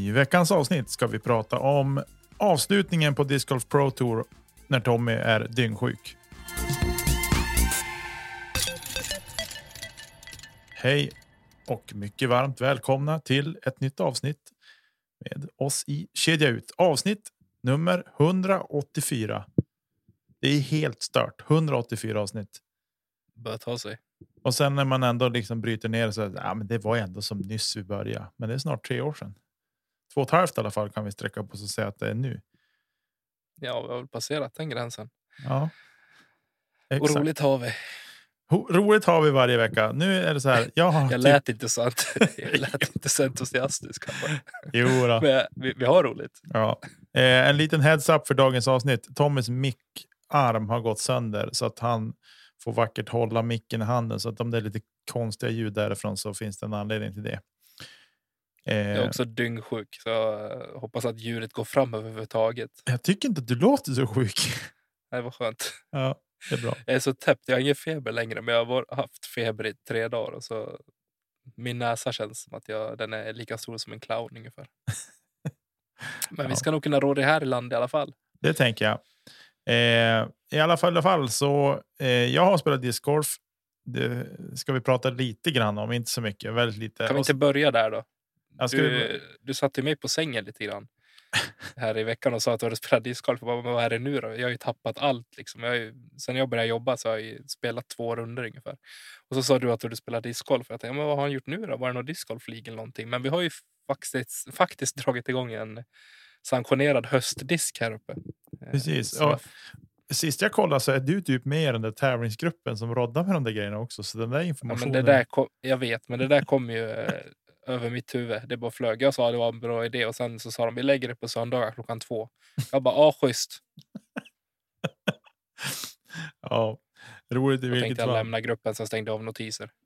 I veckans avsnitt ska vi prata om avslutningen på Disc Golf Pro Tour när Tommy är dyngsjuk. Hej och mycket varmt välkomna till ett nytt avsnitt med oss i Kedja Ut. Avsnitt nummer 184. Det är helt stört. 184 avsnitt. Börjar ta sig. Och sen när man ändå liksom bryter ner så att ja, men det var ändå som nyss vi började. Men det är snart tre år sedan. Två och ett halvt i alla fall kan vi sträcka på oss och säga att det är nu. Ja, vi har väl passerat den gränsen. Ja. Och Exakt. roligt har vi. Ho- roligt har vi varje vecka. Nu är det så här. Jag har Jag typ, lät inte så, jag lät inte så entusiastisk. jo, då. Men vi, vi har roligt. Ja. Eh, en liten heads up för dagens avsnitt. Tommys mickarm har gått sönder så att han får vackert hålla micken i handen. Så att om det är lite konstiga ljud därifrån så finns det en anledning till det. Eh, Jag är också dyngsjuk så jag eh, hoppas att djuret går fram överhuvudtaget. jag tycker inte att du låter så sjuk. Det var skönt. ja, det är bra. Jag är så täppt. Jag har ingen feber längre men jag har haft feber i tre dagar. Och så min näsa känns som att jag, den är lika stor som en clown ungefär. Men vi Ja. ska nog kunna rå det här i land i alla fall. Det tänker jag. Eh, I alla fall, i alla fall så eh, jag har spelat discgolf. Det ska vi prata lite grann om, inte så mycket, väldigt lite. Kan vi inte börja där då? Ska- Du, du satte mig på sängen lite grann här i veckan och sa att du hade spelat discgolf. Vad är det nu då? Jag har ju tappat allt. Liksom. Jag ju, sen jag började jobba så har jag ju spelat två runder ungefär. Och så sa du att du spelar discgolf. Jag tänkte, men vad har han gjort nu då? Var det någon discgolf-league eller någonting? Men vi har ju faktiskt, faktiskt dragit igång en sanktionerad höstdisk här uppe. Eh, Precis. så- Ja, Sist jag kollade så är du typ med i den där tävlingsgruppen som roddar med de där grejerna också. Så den där Ja, informationen. men det där kom, jag vet, men det där kom ju eh, över mitt huvud. Det bara flög. Jag sa att det var en bra idé och sen så sa de vi lägger det på söndagar klockan två. Jag bara, ja schysst. Ja, roligt i vilket tänkte jag fall. lämna gruppen, sen stängde jag av notiser.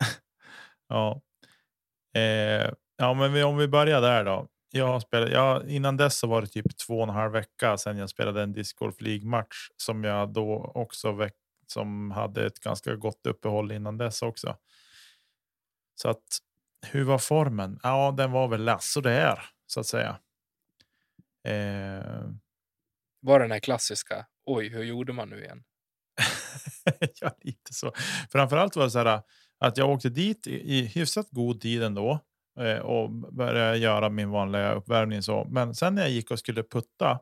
Ja. Eh, ja, men vi, om vi börjar där då. Jag har spelat, ja, innan dess så var det typ två och en halv vecka sedan jag spelade en Disc Golf League-match som jag då också väck, som hade ett ganska gott uppehåll innan dess också. Så att hur var formen? Ja, den var väl lass och det är så att säga. Eh, Var den här klassiska, oj, hur gjorde man nu igen? ja, lite så. Framförallt var det så här att jag åkte dit i, i hyfsat god tid ändå eh, och började göra min vanliga uppvärmning. Så. Men sen när jag gick och skulle putta,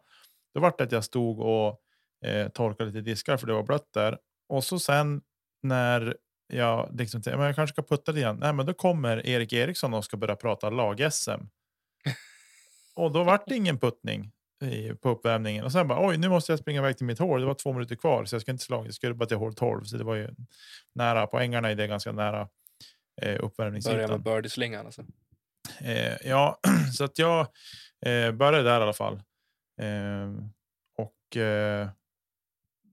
då var det att jag stod och eh, torkade lite diskar för det var blött där. Och så sen när jag liksom men jag kanske ska putta lite igen. Nej, men då kommer Erik Eriksson och ska börja prata lag-SM. och då vart det ingen puttning i, på uppvärmningen. Och sen bara, oj, nu måste jag springa iväg till mitt hål. Det var två minuter kvar, så jag ska inte slå. Jag skulle bara till hål 12, så det var ju nära. På ängarna är det ganska nära eh, Börja med uppvärmningsytan. birdieslingan alltså. Eh, ja, så att jag eh, började där i alla fall. Eh, och eh,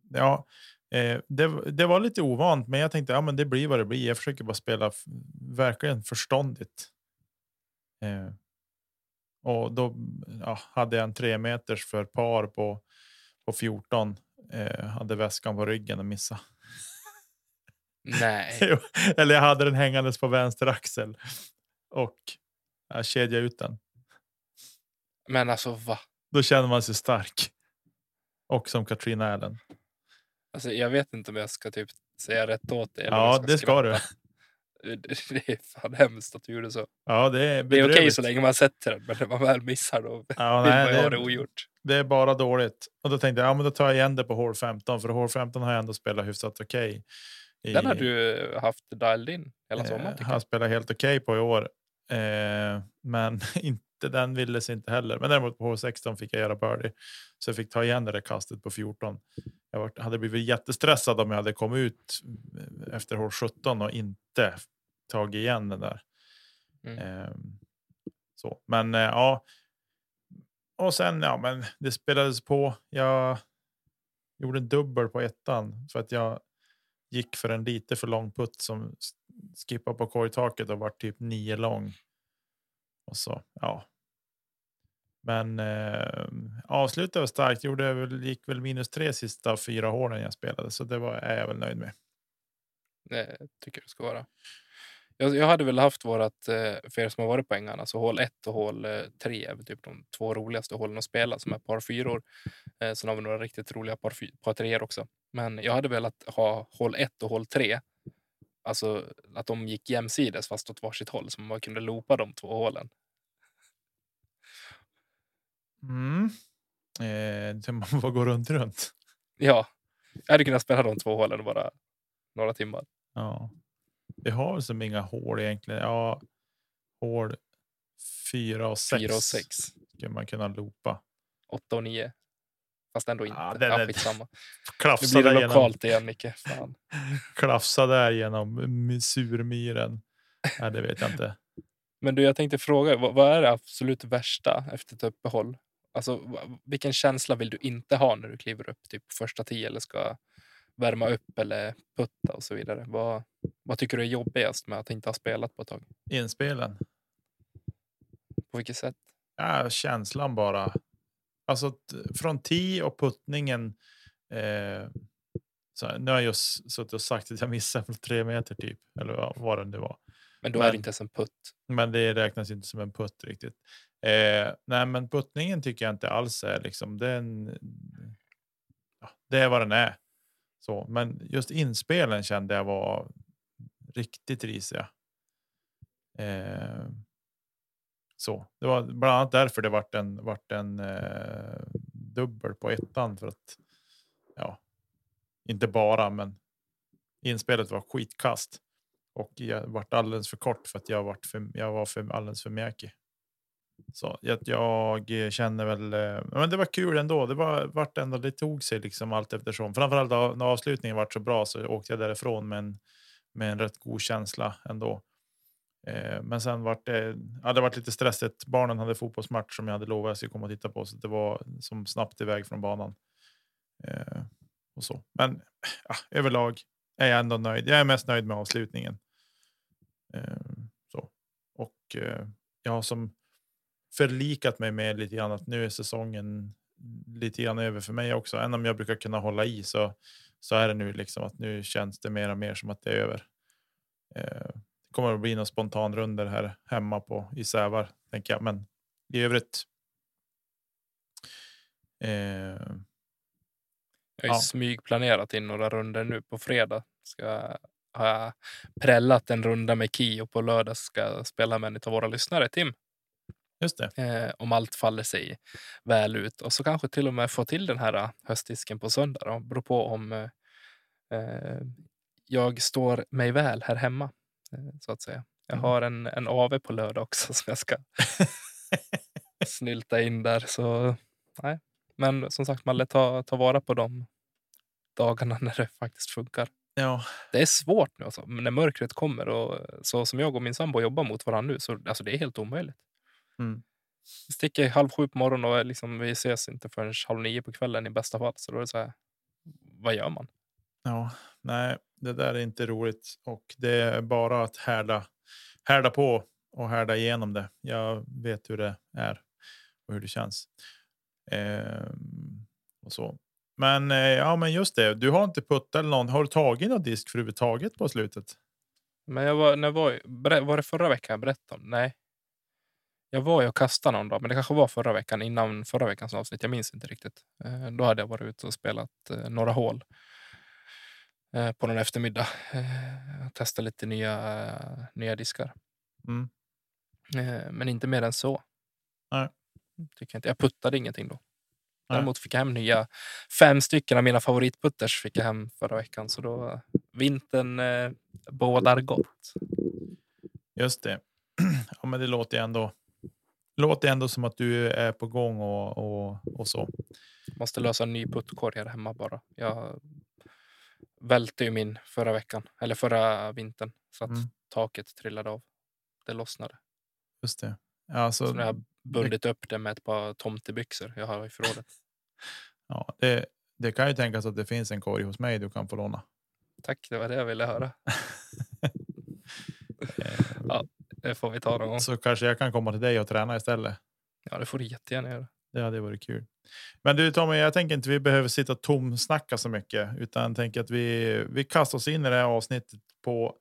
ja, eh, det, det var lite ovant, men jag tänkte ja, men det blir vad det blir. Jag försöker bara spela verkligen förståndigt. Eh, och då ja, hade jag en tre meters för par på, på 14. Eh, hade väskan på ryggen och missade. Nej, Eller jag hade den hängandes på vänster axel. Och jag kedjade ut den. men alltså va? Då känner man sig stark. Och som Katrina Allen. Alltså, jag vet inte om jag ska typ säga rätt åt dig. Ja, jag det ska du. skratta. Det det är fan hemskt att du gjorde så. Ja, det är Det är okej så länge man sätter den, men när man väl missar då Ja, vill nej, man ju ha det- det ogjort. Det är bara dåligt. Och då tänkte jag, ja, men då tar jag igen det på hål 15. För hål 15 har jag ändå spelat hyfsat okej. i- Den har du haft dialed in hela eh, sommaren. tycker har jag. spelat helt okej på i år. Eh, men in, inte, den ville sig inte heller. Men däremot på H16 fick jag göra birdie. Så jag fick ta igen det där kastet på 14. Jag hade blivit jättestressad om jag hade kommit ut efter hål 17 och inte tagit igen den där. Mm. Eh, så, men eh, ja. Och sen, ja, men det spelades på. Jag gjorde en dubbel på ettan för att jag gick för en lite för lång putt som skippade på korgtaket och var typ nio lång. Och så, ja. Men eh, avslutade starkt. Gjorde väl, gick väl minus tre sista fyra hålen jag spelade, så det var är jag väl nöjd med. Det tycker jag det ska vara. Jag, jag hade väl haft vårat, eh, för er som har varit på ängarna, så hål 1 och hål eh, 3 är väl typ de två roligaste hålen att spela som är par fyror. Eh, sen har vi några riktigt roliga par, par treor också. Men jag hade velat ha hål 1 och hål 3. Alltså att de gick jämsides fast åt varsitt håll så man kunde loopa de två hålen. Mm. Eh, man får gå runt runt. Ja, jag hade kunnat spela de två hålen bara några timmar. Ja. Vi har som inga hål egentligen. Ja, hål fyra och sex. 4 och 6, Skulle man kunna loopa. 8 och 9. Fast ändå inte. Ja, den är- skitsamma. Nu Klafsa blir det där, genom, lokalt igen, Micke. Fan. klafsa där genom my- surmyren. Nej, det vet jag inte. Men du, jag tänkte fråga, vad, vad är det absolut värsta efter ett uppehåll? Alltså, vilken känsla vill du inte ha när du kliver upp typ på första tio eller ska värma upp eller putta och så vidare? Vad, vad tycker du är jobbigast med att inte ha spelat på ett tag? Inspelen. På vilket sätt? Ja, känslan bara. Alltså från tee och puttningen. Eh, så nu har jag just suttit och sagt att jag missade från tre meter typ. Eller vad- vad det nu var. Men då är Men- det inte ens en putt. Men det räknas inte som en putt riktigt. Eh, nej, men puttningen tycker jag inte alls är liksom den. Ja, det är vad den är. Så, men just inspelen kände jag var riktigt risiga. Eh, så det var bland annat därför det vart en vart en eh, dubbel på ettan för att. Ja, inte bara, men inspelet var skitkast och jag vart alldeles för kort för att jag vart för, jag var för alldeles för mjäkig. Så jag, jag känner väl, eh, men det var kul ändå. Det var vart ändå, det tog sig liksom allt eftersom. Framförallt när avslutningen vart så bra så åkte jag därifrån med en, med en rätt god känsla ändå. Eh, men sen vart det, ja, det varit lite stressigt. Barnen hade fotbollsmatch som jag hade lovat att jag skulle komma och titta på, så det var som snabbt iväg från banan. Eh, och så. Men ja, överlag är jag ändå nöjd. Jag är mest nöjd med avslutningen. Eh, så. Och eh, jag har som förlikat mig med lite grann att nu är säsongen lite grann över för mig också. Även om jag brukar kunna hålla i så, så är det nu liksom att nu känns det mer och mer som att det är över. Eh, det kommer att bli någon spontan runder här hemma på i Sävar tänker jag, men i övrigt. Eh, jag har Ja. smygplanerat in några runder nu på fredag. Ska har jag prällat en runda med Ki och på lördag ska jag spela med en av våra lyssnare, Tim. just det. eh, om allt faller sig väl ut. Och så kanske till och med få till den här eh, höstdisken på söndag. Då. Beror på om eh, eh, jag står mig väl här hemma, eh, så att säga. Jag Mm. har en, en AV på lördag också som jag ska snylta in där. Så, nej. Men som sagt, Malle, ta, ta vara på de dagarna när det faktiskt funkar. Ja, Det är svårt nu alltså, när mörkret kommer och så som jag och min sambo jobbar mot varandra nu, så alltså, det är helt omöjligt. Mm. Vi sticker halv sju på morgonen och liksom, vi ses inte förrän halv nio på kvällen i bästa fall. Så då är det så här, vad gör man? ja, nej, det där är inte roligt och det är bara att härda, härda på och härda igenom det. Jag vet hur det är och hur det känns. Ehm, och så. Men eh, ja, men just det. Du har inte puttat eller någon. Har du tagit någon disk för överhuvudtaget på slutet? Men jag var, när var, var det förra veckan jag berättade om? Nej. Jag var ju och kastade någon dag, men det kanske var förra veckan innan förra veckans avsnitt. Jag minns inte riktigt. Eh, Då hade jag varit ute och spelat eh, några hål på någon eftermiddag. Testa lite nya, nya diskar. Mm. Men inte mer än så. Nej. Tycker jag, inte. jag puttade ingenting då. Däremot fick jag hem nya fem stycken av mina favoritputters fick jag hem förra veckan. Så då vintern eh, bådar gott. Just det. Ja, men det låter ju ändå låter ändå som att du är på gång och, och, och så. Måste lösa en ny puttkorg här hemma bara. Jag välte ju min förra veckan, eller förra vintern, så att Mm. taket trillade av. Det lossnade. Just det. Alltså, Så nu har jag bundit upp det med ett par tomtebyxor jag har i förrådet. ja, det, det kan ju tänkas att det finns en korg hos mig du kan få låna. Tack, det var det jag ville höra. Eh, Det får vi ta någon gång. Så kanske jag kan komma till dig och träna istället. Ja, det får du jättegärna göra. Det hade varit kul. Men du Tommy, jag tänker inte vi behöver sitta tomsnacka så mycket, utan tänker att vi, vi kastar oss in i det här avsnittet på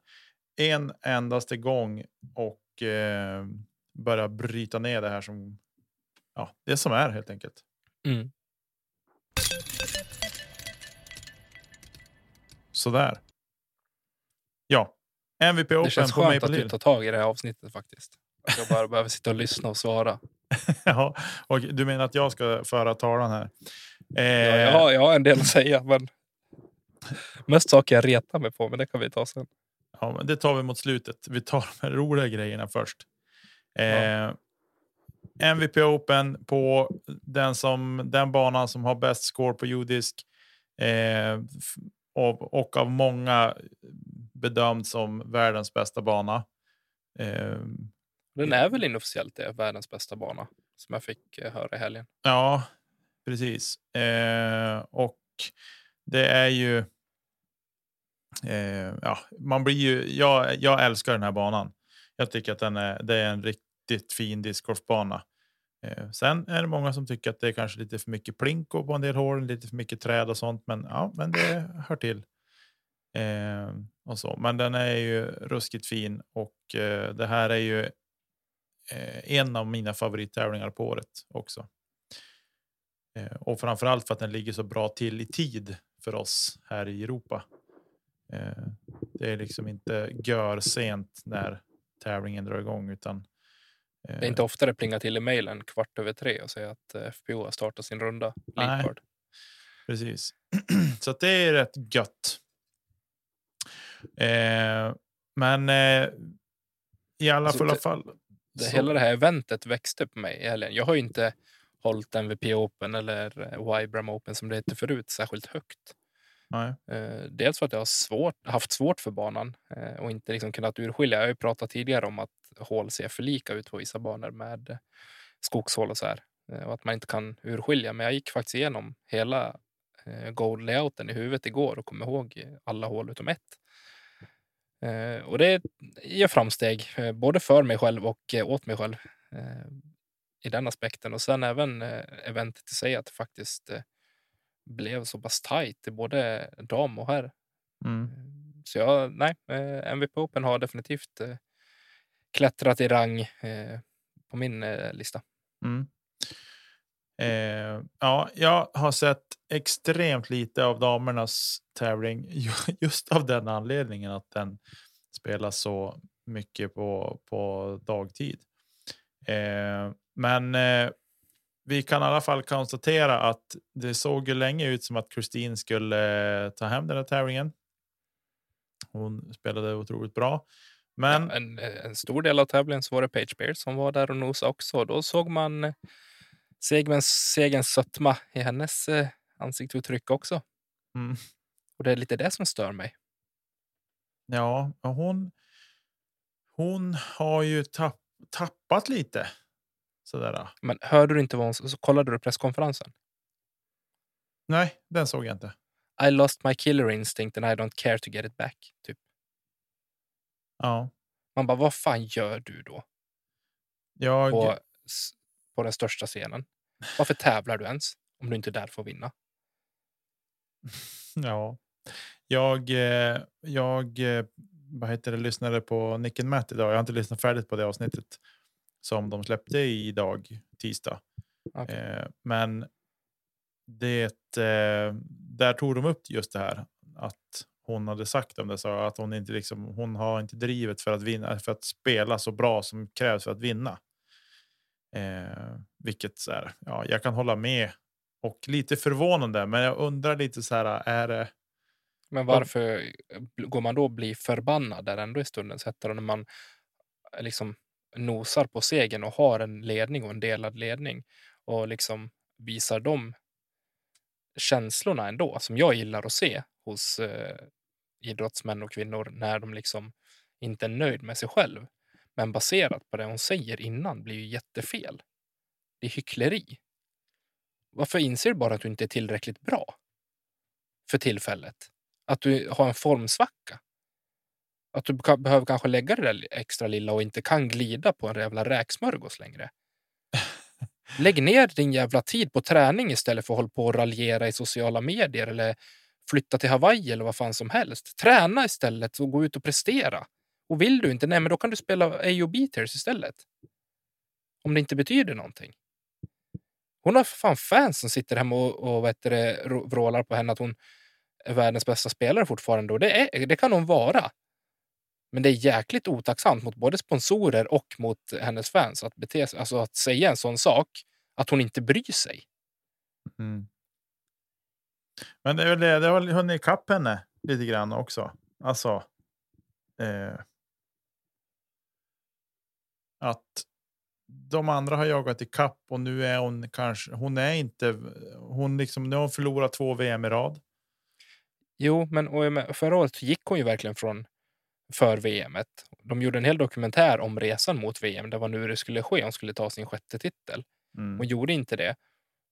en endaste gång och eh, börjar bryta ner det här som ja, det som är helt enkelt. Mm. Sådär. Ja, MVP Det Open känns på skönt att du tar tag i det här avsnittet faktiskt. Att jag bara behöver sitta och lyssna och svara. ja, och du menar att jag ska föra talan här? Eh, Ja, jag, har, jag har en del att säga, men mest saker jag retar mig på, men det kan vi ta sen. Ja, men det tar vi mot slutet. Vi tar de roliga grejerna först. Eh, MVP Open på den, som, den banan som har bäst score på judisk. Eh, och, och av många bedömd som världens bästa bana. Eh, Den är väl inofficiellt det, världens bästa bana, som jag fick eh, höra i helgen. ja, precis. Eh, och det är ju. Eh, ja, man blir ju. Jag, jag älskar den här banan. Jag tycker att den är, det är en riktigt fin discgolfbana. Eh, sen är det många som tycker att det är kanske lite för mycket plinko på en del hål, lite för mycket träd och sånt. Men ja, men det hör till. Eh, och så. Men den är ju ruskigt fin och eh, det här är ju eh, en av mina favorittävlingar på året också. Eh, och framförallt för att den ligger så bra till i tid för oss här i Europa. Eh, det är liksom inte gör sent när tävlingen drar igång utan eh, Det är inte ofta det plingar till i mejlen kvart över tre och säger att eh, FPO har startat sin runda. Nej. Leapard. Precis. så det är rätt gött. Eh, men eh, i alla Så fulla det- fall. Det, så- Hela det här eventet växte på mig i helgen. Jag har ju inte hållit MVP Open eller eh, Vibram Open som det hette förut särskilt högt. Nej. Eh, dels för att jag har svårt, haft svårt för banan eh, och inte liksom kunnat urskilja. Jag har ju pratat tidigare om att hål ser för lika ut på vissa banor med skogshål och så här. Eh, och att man inte kan urskilja. Men jag gick faktiskt igenom hela gold goal-layouten i huvudet igår och kom ihåg alla hål utom ett. Och det ger framsteg, både för mig själv och åt mig själv i den aspekten. Och sen även eventet i sig, att det faktiskt eh, blev så pass tajt i både dam och herr. Mm. Så jag, nej, eh, MVP Open har definitivt eh, klättrat i rang eh, på min eh, lista. Mm. Eh, ja, jag har sett extremt lite av damernas tävling ju- just av den anledningen att den spelas så mycket på, på dagtid. Eh, men eh, vi kan i alla fall konstatera att det såg ju länge ut som att Kristin skulle eh, ta hem den här tävlingen. Hon spelade otroligt bra. Men Ja, en, en stor del av tävlingen så var det Page Beard som var där och nosade också. Då såg man eh, segerns sötma i hennes eh, ansiktsuttryck också. Mm. Och det är lite det som stör mig. Ja, hon. Hon har ju tapp, tappat lite. Sådär. Men hörde du inte vad hon så kollade du presskonferensen? Nej, den såg jag inte. I lost my killer instinct and I don't care to get it back. Typ. Ja, Man bara, vad fan gör du då jag. på, på den största scenen? Varför tävlar du ens om du inte är där för att vinna? Ja, jag. eh, Jag. eh, Vad heter det? Lyssnade på Nick and Matt idag. Jag har inte lyssnat färdigt på det avsnittet som de släppte idag tisdag. Okej. Eh, men det, eh, där tog de upp just det här att hon hade sagt om det så att hon inte liksom, hon har inte drivet för att vinna, för att spela så bra som krävs för att vinna. Eh, vilket så här, ja, jag kan hålla med och lite förvånande, men jag undrar lite så här, är det? Men varför går man då bli förbannad där ändå i stundens hetta? då När man liksom nosar på segern och har en ledning och en delad ledning och liksom visar de känslorna ändå som jag gillar att se hos eh, idrottsmän och kvinnor när de liksom inte är nöjd med sig själv. Men baserat på det hon säger innan blir ju jättefel. Det är hyckleri. Varför inser du bara att du inte är tillräckligt bra för tillfället? Att du har en formsvacka? Att du ka- behöver kanske lägga det där extra lilla och inte kan glida på en jävla räksmörgås längre. Lägg ner din jävla tid på träning istället för att hålla på och raljera i sociala medier eller flytta till Hawaii eller vad fan som helst. Träna istället och gå ut och prestera. Och vill du inte, nej men då kan du spela A och istället. Om det inte betyder någonting. Hon har fan fans som sitter hemma och, och vet det, rå- vrålar på henne att hon är världens bästa spelare fortfarande. Och det, är, det kan hon vara. Men det är jäkligt otacksamt mot både sponsorer och mot hennes fans att bete sig, alltså att säga en sån sak, att hon inte bryr sig. Mm. Men det, är väl det, det har väl hunnit ikapp henne lite grann också. Alltså. Eh, att de andra har jagat ikapp och nu är hon kanske. Hon är inte. Hon liksom. Nu har hon förlorat två VM i rad. Jo, men och förra året gick hon ju verkligen från för VM. De gjorde en hel dokumentär om resan mot VM. Det var nu det skulle ske. Hon skulle ta sin sjätte titel. Mm. Hon gjorde inte det.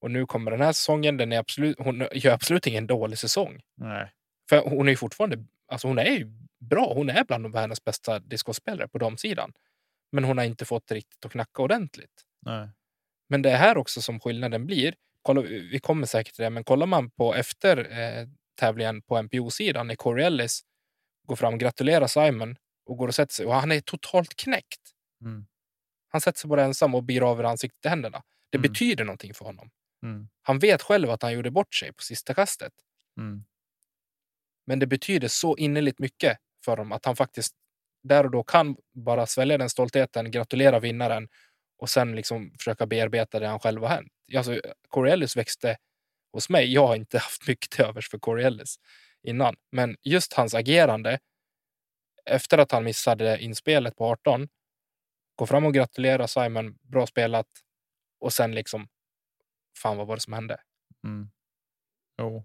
Och nu kommer den här säsongen. Den är absolut, hon gör absolut ingen dålig säsong. Nej. För hon är ju fortfarande, alltså hon är ju bra. Hon är bland världens bästa discospelare på de sidan. Men hon har inte fått riktigt att knacka ordentligt. Nej. Men det är här också som skillnaden blir. Kolla, vi kommer säkert till det, men kollar man på efter eh, tävlingen på NPO-sidan när Corey Ellis går fram, gratulerar Simon och går och sätter sig och han är totalt knäckt. Mm. Han sätter sig bara ensam och bir av ansiktet i händerna. Det Mm. betyder någonting för honom. Mm. Han vet själv att han gjorde bort sig på sista kastet. Mm. Men det betyder så innerligt mycket för honom att han faktiskt där och då kan bara svälja den stoltheten, gratulera vinnaren och sen liksom försöka bearbeta det han själv har hänt. Alltså, Corey Ellis växte hos mig. Jag har inte haft mycket till övers för Corey Ellis innan, men just hans agerande efter att han missade inspelet på 18, gå fram och gratulera Simon, bra spelat och sen liksom, fan vad var det som hände? Mm. Jo.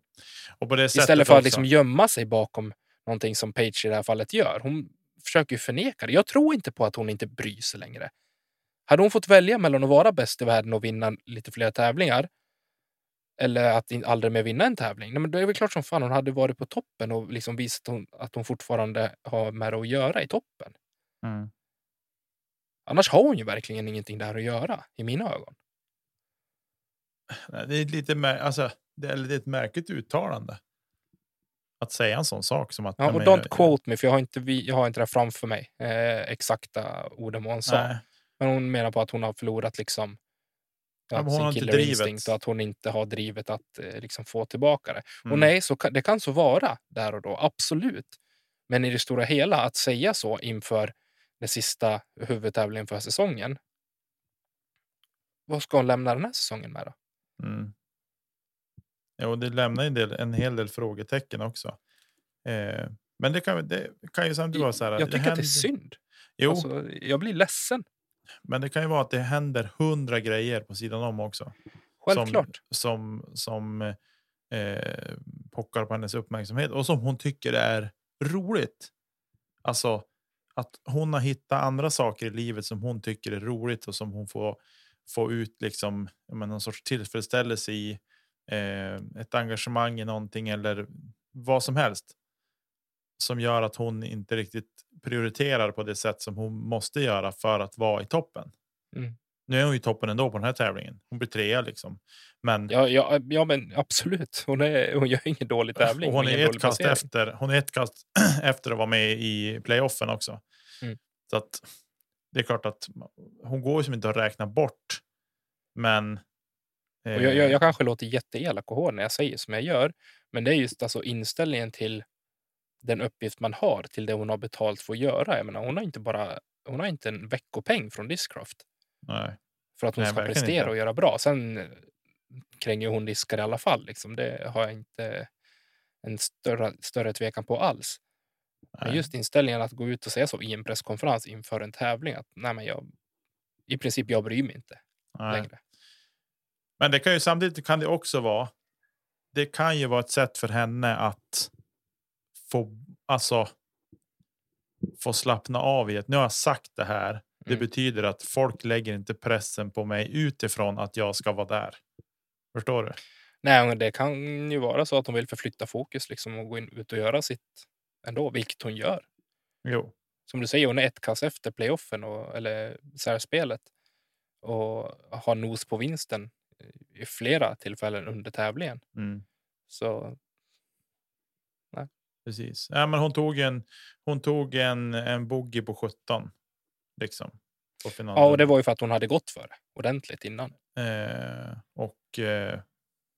Och på det Istället för att också. liksom gömma sig bakom någonting som Page i det här fallet gör. Hon försöker ju förneka det. Jag tror inte på att hon inte bryr sig längre. Hade hon fått välja mellan att vara bäst i världen och vinna lite fler tävlingar eller att aldrig mer vinna en tävling, nej, men då är det väl klart som fan hon hade varit på toppen och liksom visat hon, att hon fortfarande har med det att göra i toppen. Mm. Annars har hon ju verkligen ingenting där att göra i mina ögon. Nej, Det är lite mär- alltså, det är lite ett märkligt uttalande. Att säga en sån sak som att. Ja, och don't quote me, för jag har inte, jag har inte det framför mig. Eh, exakta orden hon sa. Nej. Men hon menar på att hon har förlorat liksom, Ja, hon sin har inte drivet. och att hon inte har drivet att eh, liksom få tillbaka det. Mm. Och nej, så kan, det kan så vara där och då, absolut. Men i det stora hela, att säga så inför den sista huvudtävlingen för säsongen. Vad ska hon lämna den här säsongen med då? Mm. Jo, det lämnar en, del, en hel del frågetecken också. Eh, men det kan, det kan ju samtidigt vara så här. jag tycker att det är synd. Jo, Alltså, jag blir ledsen. Men det kan ju vara att det händer hundra grejer på sidan om också. Självklart. Som, som, som eh, pockar på hennes uppmärksamhet och som hon tycker är roligt. Alltså att hon har hittat andra saker i livet som hon tycker är roligt och som hon får få ut liksom menar, någon sorts tillfredsställelse i. Eh, ett engagemang i någonting eller vad som helst. Som gör att hon inte riktigt prioriterar på det sätt som hon måste göra för att vara i toppen. Mm. Nu är hon i toppen ändå på den här tävlingen. Hon blir trea liksom. Men Ja, ja, ja, men absolut. Hon, är, hon gör ingen dålig tävling. och hon är ett kast placering. efter. Hon är ett kast efter att vara med i playoffen också. Mm. Så att det är klart att hon går ju som inte att räkna bort. Men. Och jag, jag, jag kanske låter jätteelak och hård när jag säger som jag gör, men det är just alltså inställningen till den uppgift man har till det hon har betalt för att göra. Jag menar, hon har inte bara hon har inte en veckopeng från Discraft Nej. för att hon Nej, ska prestera inte. och göra bra. Sen eh, kränger hon diskar i alla fall. Liksom. Det har jag inte en större, större tvekan på alls. Men Nej. just inställningen att gå ut och säga så i en presskonferens inför en tävling att nej, men jag i princip, jag bryr mig inte Nej. längre. Men det kan ju samtidigt kan det också vara. Det kan ju vara ett sätt för henne att få alltså. Få slappna av i att nu har jag sagt det här. Det Mm. betyder att folk lägger inte pressen på mig utifrån att jag ska vara där. Förstår du? Nej, men det kan ju vara så att hon vill förflytta fokus liksom och gå in, ut och göra sitt ändå, vilket hon gör. Jo, Som du säger, hon är ett kass efter playoffen och, eller särspelet och har nos på vinsten i flera tillfällen under tävlingen. mm, Så precis. Ja, men hon tog en. Hon tog en en bogey på 17. Liksom på ja, och det var ju för att hon hade gått för det ordentligt innan. Eh, och eh,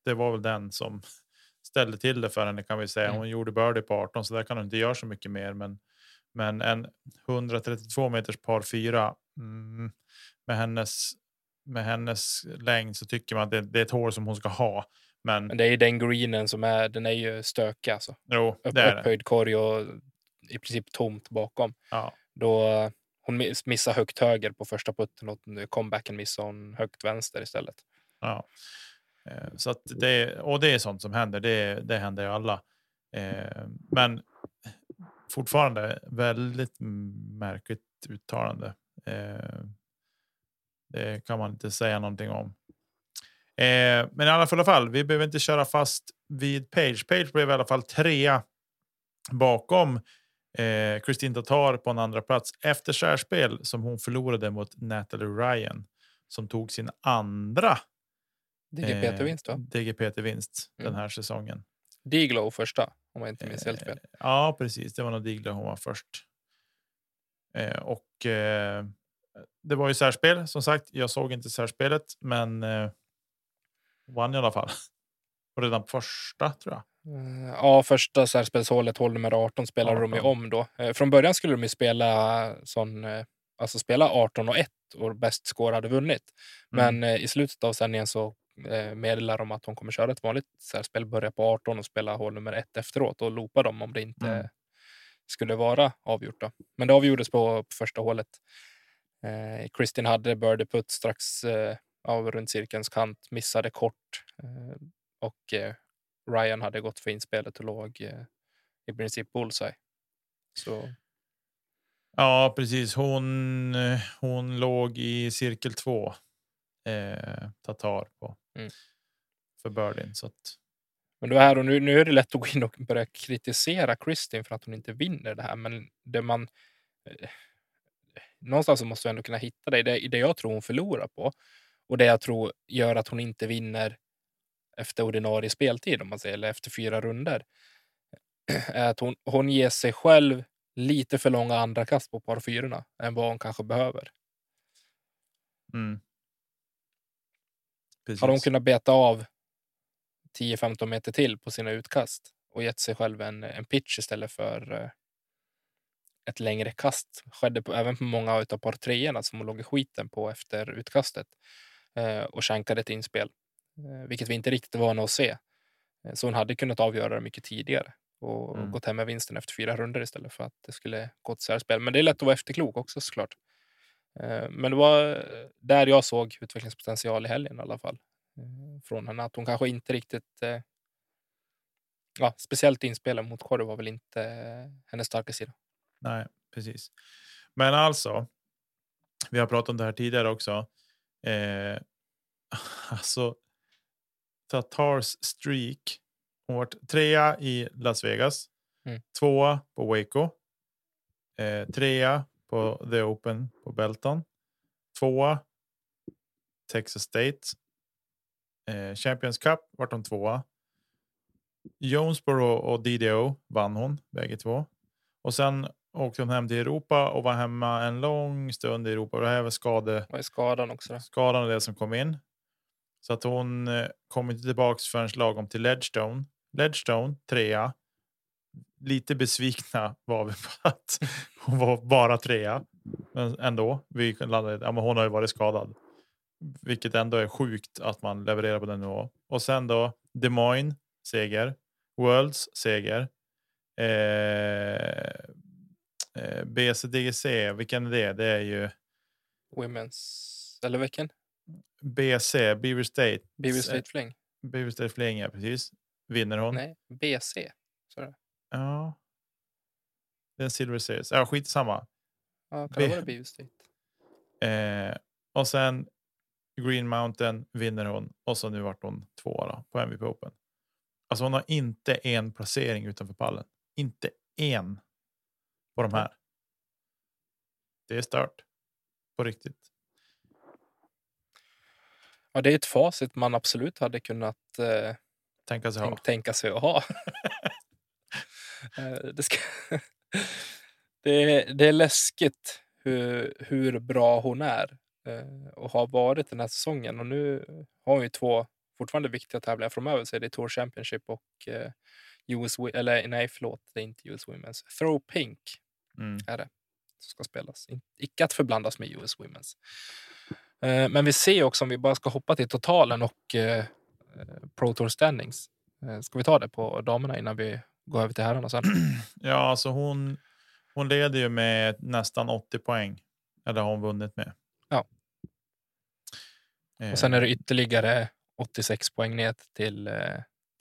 det var väl den som ställde till det för henne kan vi säga. Mm. Hon gjorde birdie på 18 så där kan hon inte göra så mycket mer. Men, men en 132 meters par fyra mm, med hennes med hennes längd så tycker man att det, det är ett hål som hon ska ha. Men, Men det är ju den greenen som är, den är ju stökig alltså. jo, Upp, det är det. upphöjd korg och i princip tomt bakom. Ja, Då hon miss- missar högt höger på första putten och comebacken missar hon högt vänster istället. ja. Eh, så att det och det är sånt som händer. Det, det händer ju alla. Eh, men fortfarande väldigt märkligt uttalande. Eh, det kan man inte säga någonting om. Eh, men i alla fall, fall, vi behöver inte köra fast vid Page. Page blev i alla fall trea bakom eh, Kristin Tatar på en andra plats efter särspel som hon förlorade mot Natalie Ryan som tog sin andra DGPT-vinst va? DGPT-vinst den Mm. här säsongen. Diglow första, om jag inte minns helt fel. Eh, Ja, precis. Det var nog Digla hon var först. Eh, och eh, det var ju särspel som sagt. Jag såg inte särspelet, men eh, vann i alla fall. Och redan första tror jag. Eh, Ja, första särspelshålet, hål nummer 18, spelade de ju 18. om då. Eh, Från början skulle de ju spela sån, eh, alltså spela 18 och 1 och bäst score hade vunnit. Mm. Men eh, i slutet av sändningen så meddelar de att de kommer köra ett vanligt särspel, börja på 18 och spela hål nummer 1 efteråt och loopa dem om det inte Mm. skulle vara avgjort. Då. Men det avgjordes på, på första hålet. Eh, Kristin hade birdie putt strax av runt cirkelns kant, missade kort eh, och eh, Ryan hade gått för inspelet och låg eh, i princip bullseye. Så Ja, precis. Hon, hon låg i cirkel två. Eh, Tatar på. Mm. För birdien. Så att, Men då är, och nu, nu är det lätt att gå in och börja kritisera Kristin för att hon inte vinner det här. Men det man... Eh, någonstans måste vi ändå kunna hitta det. Det, det jag tror hon förlorar på och det jag tror gör att hon inte vinner efter ordinarie speltid, om man säger, eller efter fyra runder är att hon, hon ger sig själv lite för långa andra kast på par fyrorna än vad hon kanske behöver. mm. Precis. Hade hon kunnat beta av 10-15 meter till på sina utkast och gett sig själv en, en pitch istället för eh, ett längre kast. Skedde på, även på många av par treorna som hon låg i skiten på efter utkastet och shankade ett inspel, eh, vilket vi inte riktigt var vana att se. Eh, så hon hade kunnat avgöra det mycket tidigare och, Mm. gått hem med vinsten efter fyra runder istället för att det skulle gå till särspel. Men det är lätt att vara efterklok också såklart. Eh, Men det var eh, där jag såg utvecklingspotential i helgen i alla fall. eh, Från henne. Att hon kanske inte riktigt... eh, Ja, speciellt inspelen mot Corey var väl inte eh, hennes starka sida. Nej, precis. Men alltså. Vi har pratat om det här tidigare också. Eh, alltså. Tatars streak. Hon var trea i Las Vegas. Mm. Tvåa på Waco. Eh, trea på The Open på Belton. Tvåa. Texas State. Eh, Champions Cup vart hon tvåa. Jonesboro och DDO vann hon bägge två. Och sen åkte hon hem till Europa och var hemma en lång stund i Europa. Det här var skade, Och skadan också. Då. skadan och det som kom in. Så att hon eh, kom inte tillbaks förrän lagom till Ledgestone. Ledgestone trea. Lite besvikna var vi på att hon var bara trea. Men ändå. Vi landade, ja, men hon har ju varit skadad. Vilket ändå är sjukt att man levererar på den nivån. Och sen då Des Moines seger. Worlds seger. Eh, eh, BCDGC, vilken är det? Det är ju Women's eller vilken? BC, Beaver State. Beaver State Fling? Beaver State Fling, ja precis. Vinner hon. Nej, BC. Det. Ja. Det är en Silver Series. Ja, skitsamma. Ja, kan B- det vara Beaver State? Eh, och sen Green Mountain vinner hon och så nu vart hon tvåa då, på MVP Open. Alltså hon har inte en placering utanför pallen. Inte en på de här. Det är stört. På riktigt. Ja, det är ett facit man absolut hade kunnat eh, Tänka sig ha. tänk, tänka sig att ha. Eh, det, ska det, är, det är läskigt hur, hur bra hon är eh, och har varit den här säsongen. Och nu har hon ju två fortfarande viktiga tävlingar framöver. Så är det Tour Championship och eh, US, eller nej förlåt, det är inte US Women's. Throw Pink Mm. är det som ska spelas. Icke att förblandas med US Women's. Eh, Men vi ser också om vi bara ska hoppa till totalen och eh, eh, Pro Tour standings. Eh, Ska vi ta det på damerna innan vi går över till herrarna sen? Ja, alltså hon, hon leder ju med nästan 80 poäng. Eller har hon vunnit med. Ja. Eh, Och sen är det ytterligare 86 poäng ner till eh,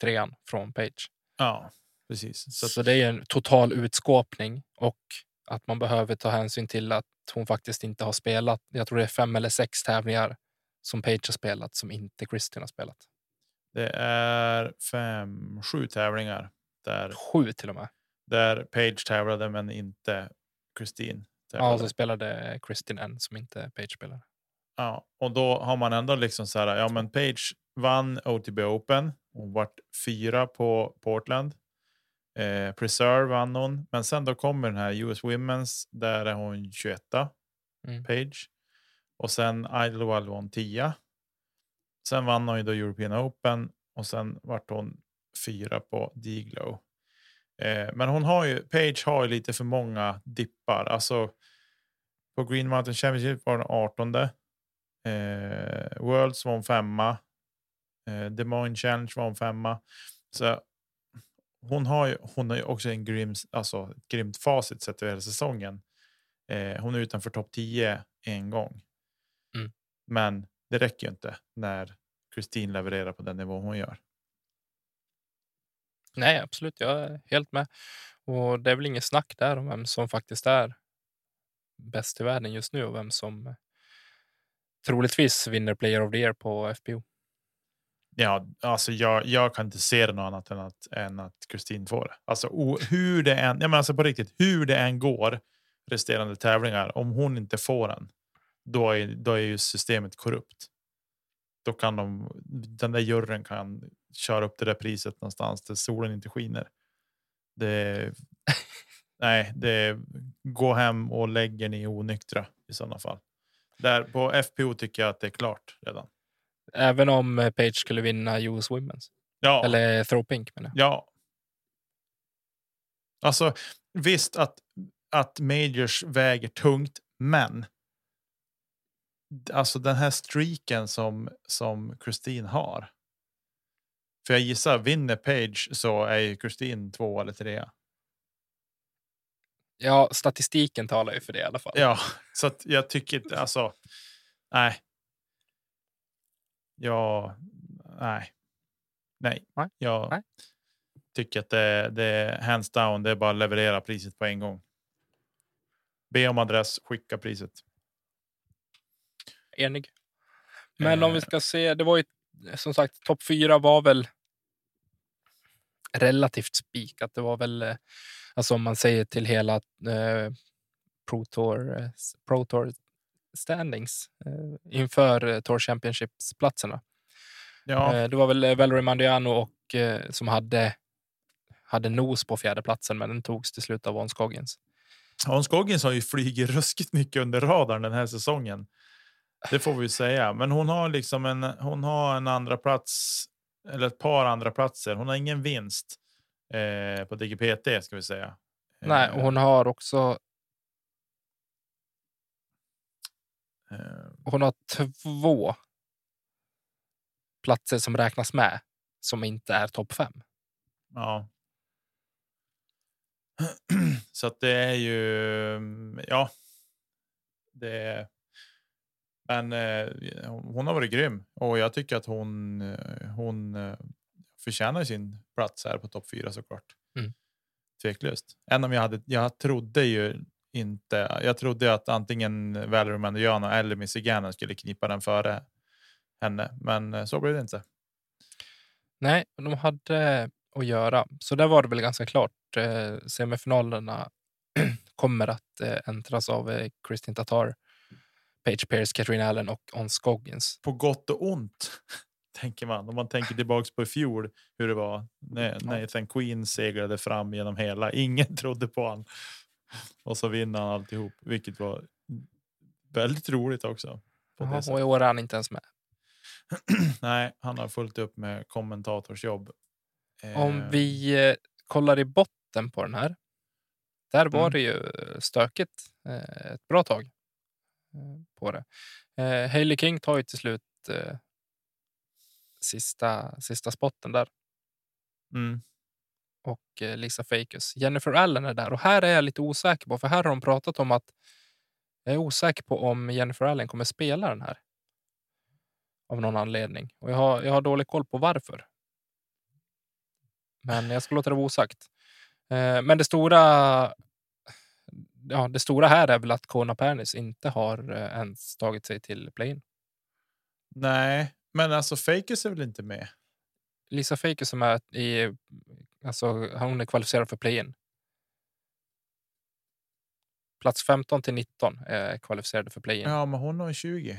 trean från Page. Ja, precis. Så, Så, det är en total utskåpning och att man behöver ta hänsyn till att hon faktiskt inte har spelat. Jag tror det är fem eller sex tävlingar som Page har spelat som inte Kristin har spelat. det är fem, sju tävlingar där, Sju till och med. där Page tävlade men inte Kristin. Ja, så spelade Kristin en som inte Page spelar. Ja, och då har man ändå liksom så här. Ja, men Page vann OTB Open. Hon vart fyra på Portland. Eh, Preserve vann hon, men sen då kommer den här US Women's. Där är hon 21 Mm. Page och sen Idlewild vann 10. Sen vann hon ju då European Open och sen vart hon fyra på Diglow. Eh, men hon har ju Page har ju lite för många dippar. Alltså på Green Mountain Championship var hon 18. Eh, Worlds var hon femma. Eh, Des Moines Challenge var hon femma. Så hon har ju, hon har ju också en grym, alltså ett grymt facit sett över hela säsongen. Eh, hon är utanför topp 10 en gång. Mm. Men det räcker ju inte när Kristin levererar på den nivå hon gör. Nej, absolut. Jag är helt med. Och det är väl inget snack där om vem som faktiskt är bäst i världen just nu och vem som troligtvis vinner Player of the Year på FPO. Ja, alltså jag, jag kan inte se det något annat än att, än att Kristin får det. Alltså o, hur det än, ja, men alltså på riktigt, hur det än går resterande tävlingar, om hon inte får den, då är, då är ju systemet korrupt. Då kan de, den där juryn kan köra upp det där priset någonstans där solen inte skiner. Det, nej, det gå hem och lägger ni onyktra i sådana fall. Där på FPO tycker jag att det är klart redan. Även om eh, Page skulle vinna US Women's. Ja, Eller Throw Pink menar jag. Ja. Alltså visst att, att majors väger tungt, men. Alltså den här streaken som som Christine har. För jag gissar vinner Page så är ju Christine två eller trea. Ja, statistiken talar ju för det i alla fall. Ja, så att jag tycker inte alltså. Nej. Ja, nej. Nej, Nej, jag nej. tycker att det, det är hands down. Det är bara att leverera priset på en gång. Be om adress, skicka priset. Enig. Men om vi Eh. ska se, det var ju som sagt topp fyra var väl relativt spikat. Det var väl, eh, alltså om man säger till hela eh, Pro, Tour, eh, Pro Tour standings eh, inför eh, Tour Championships-platserna. Ja, Eh, det var väl eh, Valerie Mandiano och, eh, som hade, hade nos på fjärdeplatsen, men den togs till slut av Von Scoggins. Hans Goggins har ju flugit ruskigt mycket under radarn den här säsongen. Det får vi ju säga. Men hon har liksom en, hon har en andra plats eller ett par andra platser. Hon har ingen vinst eh, på DGPT ska vi säga. Nej, Eh, och hon har också eh, hon har två platser som räknas med som inte är topp fem. Ja. Så att det är ju, mm, ja. Det är, Men eh, hon har varit grym och jag tycker att hon, eh, hon eh, förtjänar sin plats här på topp fyra såklart. Mm. Tveklöst. Än om jag hade. Jag trodde ju inte. Jag trodde att antingen Valerie Mandiano eller Missy Gannon skulle knipa den före henne, men eh, så blev det inte. Nej, de hade att göra. Så där var det väl ganska klart. Eh, semifinalerna kommer att eh, äntras av Kristin Tatar, Paige Pierce, Katrin Allen och Ons Scoggins. På gott och ont tänker man. Om man tänker tillbaks på i fjol hur det var när Nathan Queen seglade fram genom hela. Ingen trodde på han och så vinner han alltihop, vilket var väldigt roligt också. sättet. och i år är han inte ens med. Nej, han har fullt upp med kommentatorsjobb. Om Eh, vi eh, kollar i botten på den här. Där var Mm. det ju stökigt eh, ett bra tag på det. Eh, Hailey King tar ju till slut sista, sista spotten där Mm, och eh, Lisa Fakus. Jennifer Allen är där och här är jag lite osäker på för här har de pratat om att jag är osäker på om Jennifer Allen kommer spela den här. Av någon anledning och jag har, jag har dålig koll på varför. Men jag ska låta det vara osagt. Eh, men det stora. Ja, det stora här är väl att Kona Pernis inte har eh, ens tagit sig till play-in. nej, men alltså Fakers är väl inte med? Lisa Faker som är i, alltså hon är kvalificerad för play-in. Plats 15 till 19 är kvalificerade för play-in. Ja, men hon har 20.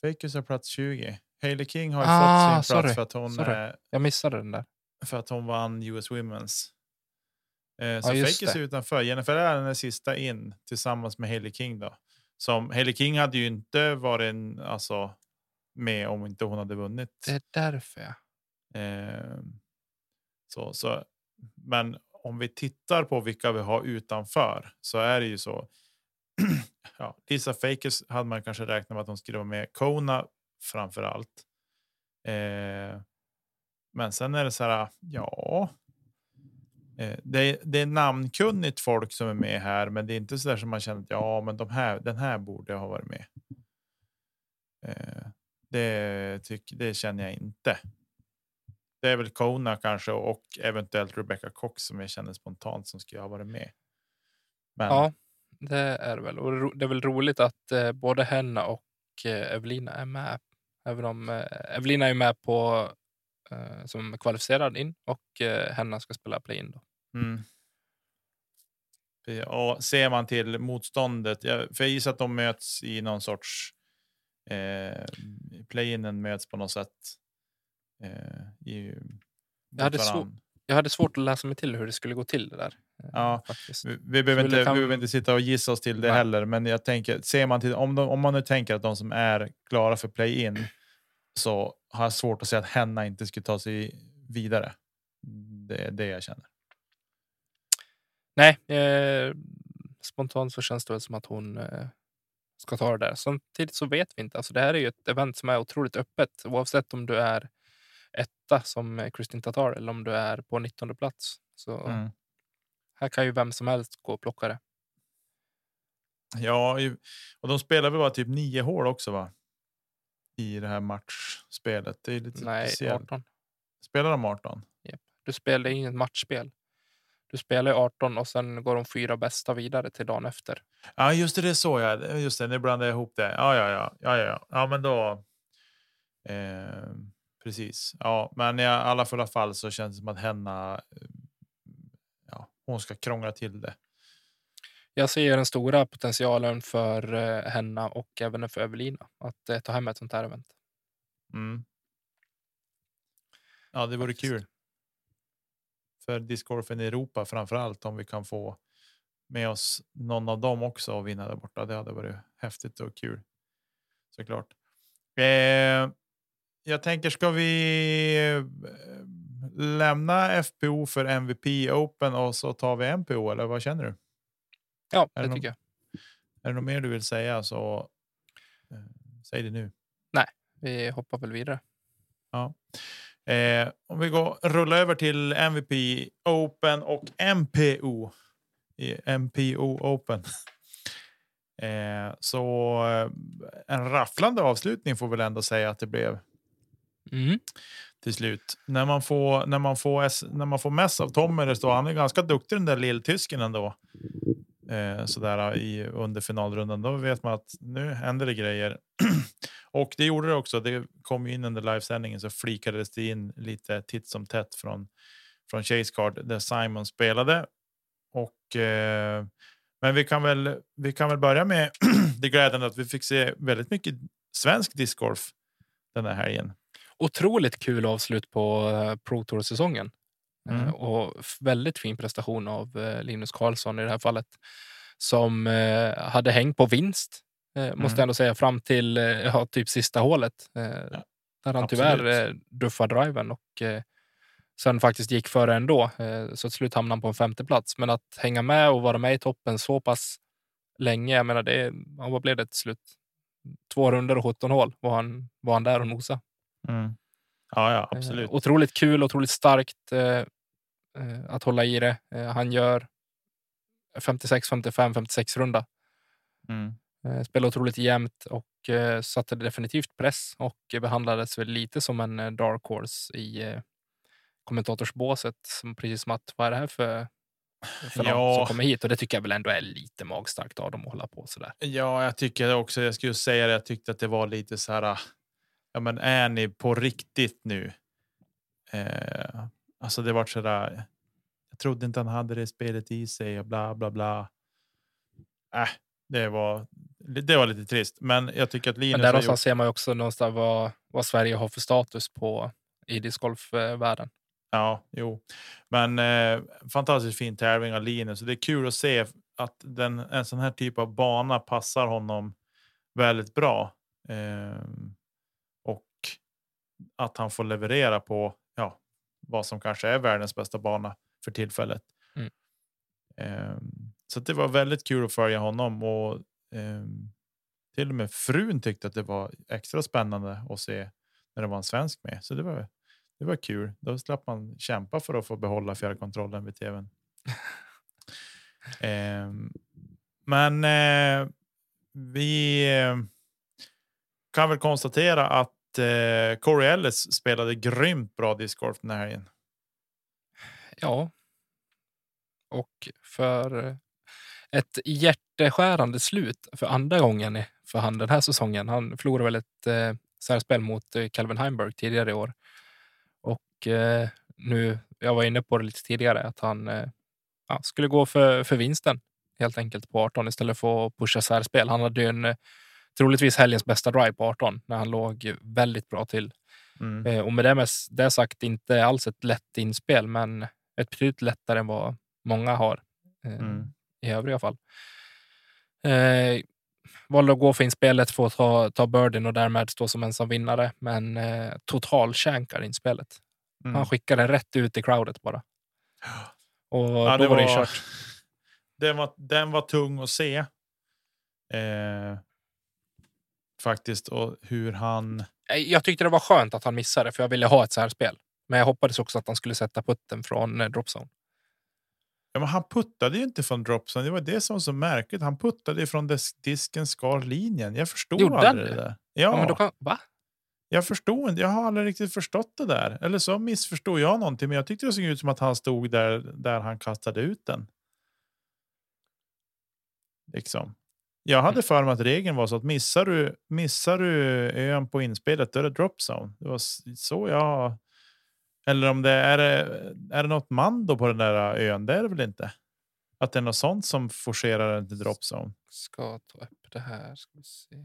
Fakers har plats 20. Hailey King har Ah, fått sin plats sorry, för att hon sorry. eh, Jag missade den där. för att hon vann US Women's. Eh, så Ja, Fakers det. är utanför. Jennifer Allen är sista in tillsammans med Hailey King då. Som Hailey King hade ju inte varit en, alltså med om inte hon hade vunnit. Det är därför. Eh, så, så, men om vi tittar på vilka vi har utanför så är det ju så. ja, Lisa Fakers hade man kanske räknat med att hon skulle vara med. Kona framför allt. Eh, men sen är det så här, ja. Eh, det, är, det är namnkunnigt folk som är med här, men det är inte så där som man känner att ja, men de här, den här borde ha varit med. Eh, det, tyck, det känner jag inte. Det är väl Kona kanske och eventuellt Rebecca Cox som jag känner spontant som skulle ha varit med. Men ja, det är väl. Och det är väl roligt att eh, både Henna och eh, Evelina är med. Även om eh, Evelina är med på eh, som kvalificerad in och eh, Henna ska spela play-in. Då. Mm. Och ser man till motståndet, jag, för jag gissar att de möts i någon sorts eh, play-inen möts på något sätt. Eh, i, mot hade. Jag hade svårt att läsa mig till hur det skulle gå till det där. eh, Ja. Faktiskt. Vi, vi, behöver inte, kan- vi behöver inte sitta och gissa oss till det Nej. heller, men jag tänker, ser man till, om, de, om man nu tänker att de som är klara för play-in så har jag svårt att säga att Henna inte skulle ta sig vidare. Det är det jag känner. Nej, eh, spontant så känns det väl som att hon eh, ska ta det där. Samtidigt så vet vi inte. Alltså, det här är ju ett event som är otroligt öppet oavsett om du är etta som Kristin Tatar eller om du är på 19 plats. Så Mm. här kan ju vem som helst gå och plocka det. Ja, och de spelar väl bara typ nio hål också va? I det här matchspelet. Det är lite Nej, speciellt. 18. Spelar de 18? Du spelar inget matchspel. Du spelar ju 18 och sen går de fyra bästa vidare till dagen efter. Ja, just det, det är så ja. Just det, nu blandar jag ihop det. Ja, ja, ja, ja, ja, ja, men då. Eh, precis. Ja, men i alla fulla fall så känns det som att Henna. eh, Ja, hon ska krångla till det. Jag ser den stora potentialen för eh, Henna och även för Evelina att eh, ta hem ett sånt här event. Mm. Ja, det vore Faktiskt. kul. För discgolfen i Europa framför allt om vi kan få med oss någon av dem också och vinna där borta. Det hade varit häftigt och kul. Såklart. Eh, jag tänker, ska vi eh, lämna FPO för MVP Open och så tar vi MPO eller vad känner du? Ja, det det tycker jag. Är det något mer du vill säga så eh, säg det nu. Vi hoppar väl vidare. Eh, om vi går rulla över till MVP Open och MPO. I MPO Open. Eh, så eh, en rafflande avslutning får väl ändå säga att det blev Mm. till slut. När man får, när man får, S- när man får mess av Tommy, det står, han är ganska duktig den där lilltysken ändå. Eh, sådär äh, i, under finalrundan. Då vet man att nu händer det grejer. och det gjorde det också. Det kom in under livesändningen så flikades det in lite titt som tätt från, från Chase Card där Simon spelade. Och, eh, men vi kan, väl, vi kan väl börja med det glädjande att vi fick se väldigt mycket svensk discgolf den här helgen. Otroligt kul avslut på eh, Pro Tour-säsongen. Mm. Eh, Och f- väldigt fin prestation av eh, Linus Karlsson i det här fallet. Som hade häng på vinst, måste Mm. jag ändå säga, fram till ja, typ sista hålet. Eh, där han tyvärr absolut. eh, duffade driven och sen faktiskt gick före ändå. Så till slut hamnade han på en femte plats. Men att hänga med och vara med i toppen så pass länge, jag menar, det, ja, vad blev det till slut? Två runder och 17 hål var han, var han där och nosade. Mm. Ja, ja, absolut. Eh, otroligt kul, otroligt starkt eh, eh, att hålla i det. Eh, han gör 56, 55, 56 runda. Mm. Eh, spelar otroligt jämnt och eh, satte definitivt press och eh, behandlades väl lite som en dark horse i kommentatorsbåset. Som precis som att vad är det här för, för någon Ja. som kommer hit? Och det tycker jag väl ändå är lite magstarkt av dem att hålla på sådär. Ja, jag tycker också. Jag skulle säga det. Jag tyckte att det var lite så här. Ja, men är ni på riktigt nu? Eh, alltså, det var så där. Jag trodde inte han hade det spelet i sig och bla bla bla. Äh, det var. Det var lite trist, men jag tycker att Linus Men där någonstans gjort. ser man ju också någonstans vad, vad Sverige har för status på i discgolfvärlden. Ja, jo, men eh, fantastiskt fin tävling av Linus. Det är kul att se att den, en sån här typ av bana passar honom väldigt bra. Eh, att han får leverera på ja, vad som kanske är världens bästa bana för tillfället. Mm. Eh, så det var väldigt kul att följa honom och eh, till och med frun tyckte att det var extra spännande att se när det var en svensk med. Så det var det var kul. Då slapp man kämpa för att få behålla fjärrkontrollen vid tvn. Ehm, men eh, vi eh, kan väl konstatera att eh, Corey Ellis spelade grymt bra discgolf den här helgen. Ja. Och för eh, ett hjärteskärande slut för andra gången för han den här säsongen. Han förlorade väl ett eh, särspel mot eh, Calvin Heimberg tidigare i år. Och eh, nu, jag var inne på det lite tidigare, att han eh, ja, skulle gå för, för vinsten helt enkelt på 18 istället för att pusha särspel. Han hade ju en eh, troligtvis helgens bästa drive på 18 när han låg väldigt bra till. Mm. Eh, och med det, med det sagt inte alls ett lätt inspel, men ett betydligt lättare än vad många har eh, Mm. i övriga fall. Eh, valde att gå för inspelet för att ta, ta birdien och därmed stå som ensam vinnare, men eh, totalkänkar inspelet. Mm. Han skickade rätt ut i crowdet bara. Och Ja, då det var det kört. Den, var, den var tung att se. Eh, faktiskt. Och hur han... Eh, Jag tyckte det var skönt att han missade, för jag ville ha ett särspel. Men jag hoppades också att han skulle sätta putten från eh, dropzone. Ja, men han puttade ju inte från dropsen. Det var det som var så märkligt. Han puttade ju från dis disken skar linjen. Jag förstod Gjorde aldrig det det? där. Ja. Ja, men då kan, va? jag förstod inte. Jag har aldrig riktigt förstått det där. Eller så missförstod jag någonting. Men jag tyckte det såg ut som att han stod där, där han kastade ut den. Liksom. Jag hade för mig att regeln var så att missar du, missar du ön på inspelet, då är det drop zone. Det var så jag... Eller om det är, är det något mando på den där ön? Det är det väl inte? Att det är något sånt som forcerar den till drop zone. Ska ta upp det här. Ska vi se.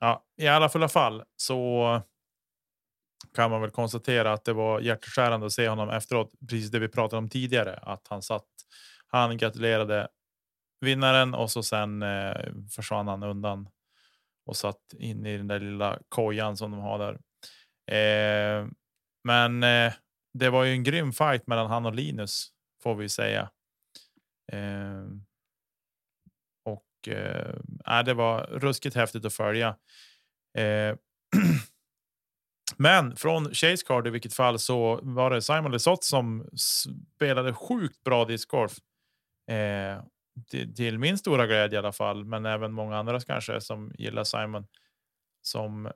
Ja, i alla fulla fall så kan man väl konstatera att det var hjärtskärande att se honom efteråt. Precis det vi pratade om tidigare, att han satt. Han gratulerade vinnaren och så sen eh, försvann han undan och satt in i den där lilla kojan som de har där. Eh, men eh, det var ju en grym fight mellan han och Linus får vi säga. Eh, och eh, äh, det var ruskigt häftigt att följa. Eh, men från Chase Card i vilket fall så var det Simon Lesoth som spelade sjukt bra discgolf. Eh, till, till, min stora glädje i alla fall, men även många andra kanske som gillar Simon som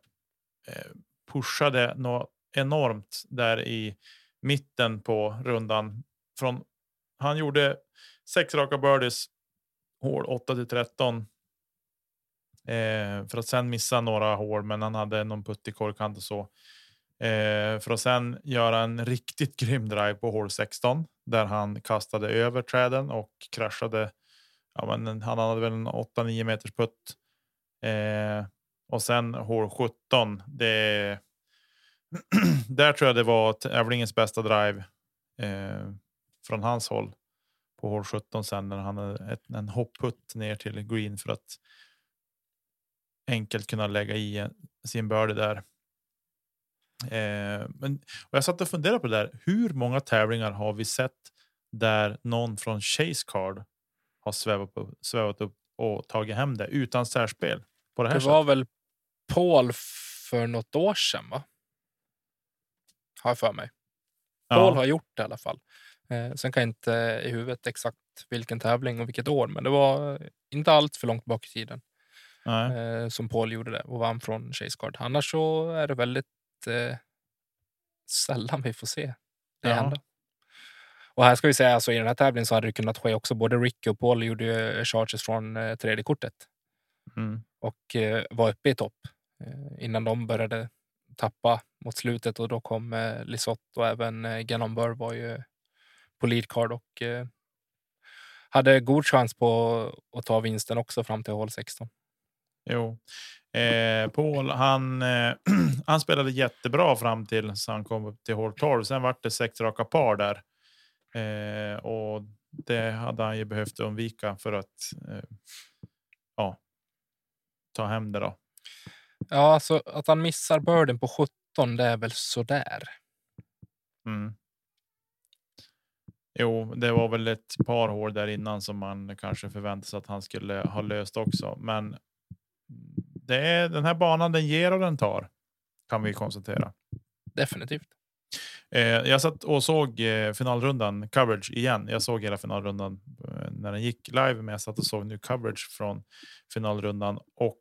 eh, pushade något enormt där i mitten på rundan. Från, han gjorde sex raka birdies, hål 8 till 13. Eh, för att sen missa några hål, men han hade någon putt i korkant och så. Eh, för att sen göra en riktigt grym drive på hål 16 där han kastade över träden och kraschade. Ja, men han hade väl en 8-9 meters putt. Eh, och sen hål 17. Det där tror jag det var tävlingens bästa drive eh, från hans håll på hål 17 sen när han hade ett, en hoppputt ner till green för att enkelt kunna lägga i sin birdie där. Eh, men och jag satt och funderade på det där. Hur många tävlingar har vi sett där någon från Chase Card har svävat upp, svävat upp och tagit hem det utan särspel? På det här det var väl Paul för något år sedan, va? Har jag för mig. Paul ja. har gjort det i alla fall. Eh, sen kan jag inte i huvudet exakt vilken tävling och vilket år, men det var inte allt för långt bak i tiden eh, som Paul gjorde det och vann från Chase Card. Annars så är det väldigt eh, sällan vi får se det ja. hända. Och här ska vi säga, alltså, i den här tävlingen så hade det kunnat ske också. Både Ricky och Paul gjorde charges från eh, tredje kortet mm. och eh, var uppe i topp eh, innan de började tappa mot slutet och då kom eh, Lisotte och även eh, Gannon Burr var ju på lead card och eh, hade god chans på att ta vinsten också fram till hål 16. Jo, eh, Paul, han, eh, han spelade jättebra fram till så han kom upp till hål 12. Sen var det sex raka par där eh, och det hade han ju behövt undvika för att eh, ja, ta hem det då. Ja, alltså att han missar börden på 17, det är väl sådär. Mm. Jo, det var väl ett par hål där innan som man kanske förväntade sig att han skulle ha löst också. Men det är den här banan den ger och den tar kan vi konstatera. Definitivt. Eh, jag satt och såg eh, finalrundan coverage igen. Jag såg hela finalrundan eh, när den gick live, men jag satt och såg nu coverage från finalrundan och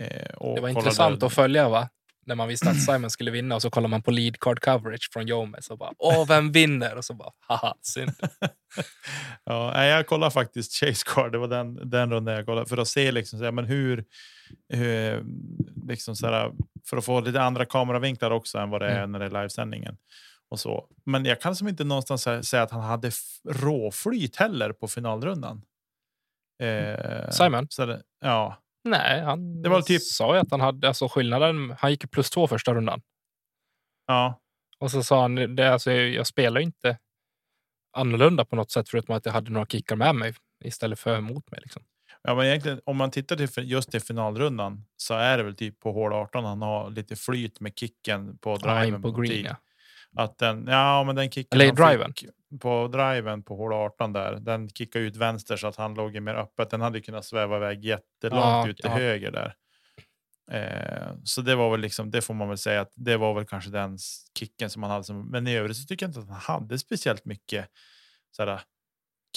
Eh, och det var intressant att följa va? När man visste att Simon skulle vinna och så kollar man på lead card coverage från Jomes och bara åh, vem vinner? Och så bara haha, synd. ja, jag kollade faktiskt Chase Card. Det var den, den rundan jag kollade för att se liksom, så här, men hur, hur liksom så här, för att få lite andra kameravinklar också än vad det är mm. när det är livesändningen. Och så. Men jag kan som inte någonstans säga att han hade råflyt heller på finalrundan. Eh, Simon? Så ja, Nej, han det var typ... sa ju att han hade alltså skillnaden. Han gick plus två första rundan. Ja. Och så sa han det alltså, jag spelar inte annorlunda på något sätt förutom att jag hade några kickar med mig istället för mot mig. Liksom. Ja, men egentligen om man tittar till just till finalrundan så är det väl typ på hål 18 han har lite flyt med kicken på driven. Ja, på green, ja. Att den, ja, men den kicken Eller driven. På driven på hål 18 där. Den kickade ut vänster så att han låg mer öppet. Den hade kunnat sväva iväg jättelångt ja, ut till ja. höger där. Eh, så det var väl liksom, det får man väl säga att det var väl kanske den kicken som han hade. Som, men i övrigt så tycker jag inte att han hade speciellt mycket sådär,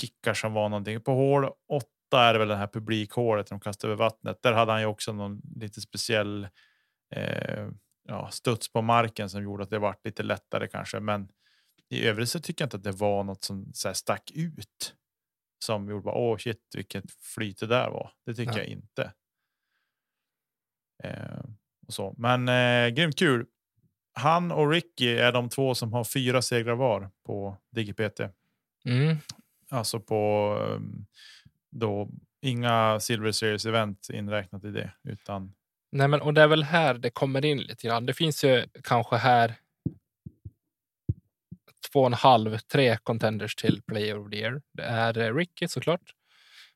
kickar som var någonting. På hål 8 är det väl det här publikhålet de kastade över vattnet. Där hade han ju också någon lite speciell eh, ja, studs på marken som gjorde att det vart lite lättare kanske. Men i övrigt så tycker jag inte att det var något som så här stack ut. Som gjorde bara åh shit vilket flyt det där var. Det tycker ja. jag inte. Eh, och så. Men eh, grymt kul. Han och Ricky är de två som har fyra segrar var på DigiPT. Mm. Alltså på um, då inga Silver Series event inräknat i det utan Nej, men och det är väl här det kommer in lite grann. Det finns ju kanske här två och en halv, tre contenders till Player of the Year. Det är eh, Ricky såklart.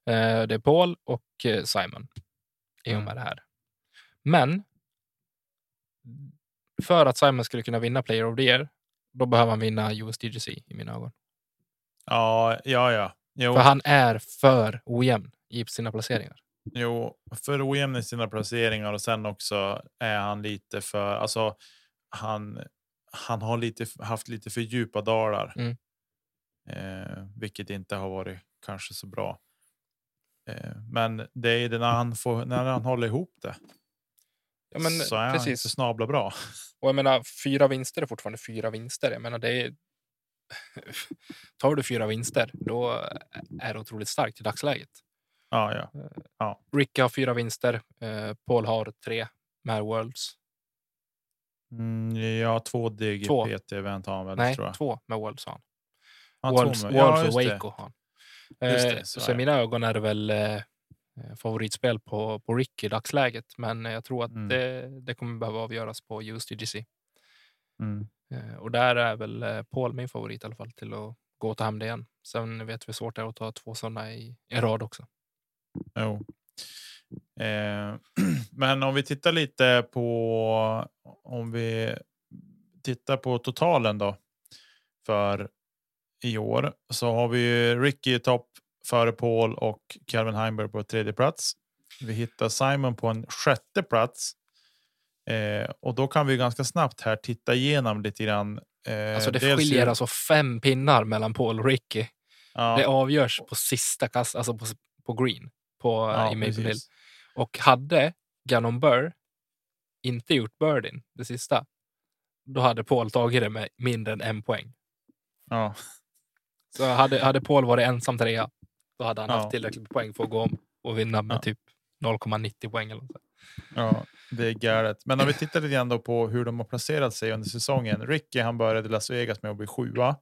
Eh, det är Paul och eh, Simon i och mm. med det här. Men för att Simon skulle kunna vinna Player of the Year, då behöver han vinna USDGC i mina ögon. Ja, ja, ja. Jo. För han är för ojämn i sina placeringar. Jo, för ojämn i sina placeringar och sen också är han lite för, alltså han, han har lite, haft lite för djupa dalar. Mm. Eh, vilket inte har varit kanske så bra. Eh, men det är det när han, får, när han håller ihop det. Ja, men så är han inte precis. snabla bra. Och jag menar, fyra vinster är fortfarande fyra vinster. Jag menar, det är... Tar du fyra vinster, då är det otroligt starkt i dagsläget. Ja, ja. Ricky har fyra vinster. Eh, Paul har tre med Worlds. Mm, ja, två DGPT-event har han väl, Nej, tror jag. två med Worlds har han. Han Worlds, med- ja, och. Waco har han. Eh, det, så i mina ögon är det väl eh, favoritspel på, på Ricky i dagsläget. Men jag tror att Mm. det, det kommer behöva avgöras på USDGC. Mm. Eh, och där är väl Paul min favorit i alla fall till att gå och ta hem det igen. Sen vet vi hur svårt det är att ta två sådana i, i rad också. Jo. Eh, men om vi tittar lite på om vi tittar på totalen då för i år så har vi ju Ricky i topp före Paul och Calvin Heimberg på tredje plats. Vi hittar Simon på en sjätte plats. Eh, och då kan vi ganska snabbt här titta igenom lite grann. Eh, Alltså det skiljer hur- alltså fem pinnar mellan Paul och Ricky. ja, Det avgörs på sista kast, alltså på, på green på, ja, i Maple Hill. Och hade Gannon Burr inte gjort birdien, det sista, då hade Paul tagit det med mindre än en poäng. Ja, Så hade, hade Paul varit ensam trea, då hade han Ja. haft tillräckligt med poäng för att gå om och vinna med Ja. typ 0,90 poäng. Eller sånt. Ja, det är galet. Men om vi tittar lite grann på hur de har placerat sig under säsongen. Ricky han började Las Vegas med att bli sjua.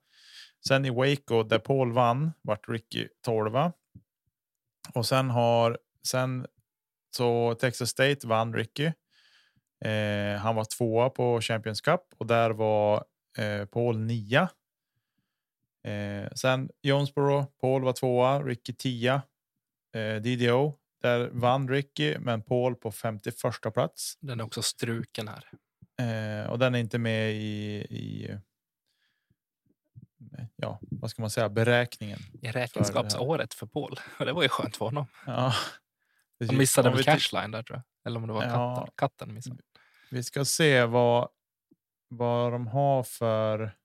Sen i Waco där Paul vann vart Ricky tolva. Och sen har sen så Texas State vann Ricky. Eh, han var tvåa på Champions Cup och där var eh, Paul nia. Eh, sen Jonesboro, Paul var tvåa, Ricky tia. Eh, DDO, där vann Ricky, men Paul på 51 plats. Den är också struken här. Eh, och den är inte med i, i ja, vad ska man säga, beräkningen. I räkenskapsåret för Paul. Och det var ju skönt för honom. Ja, Precis. missade väl cashline där tror jag. Eller om det var Ja. katten. Katten missade. Vi ska se vad, vad de har för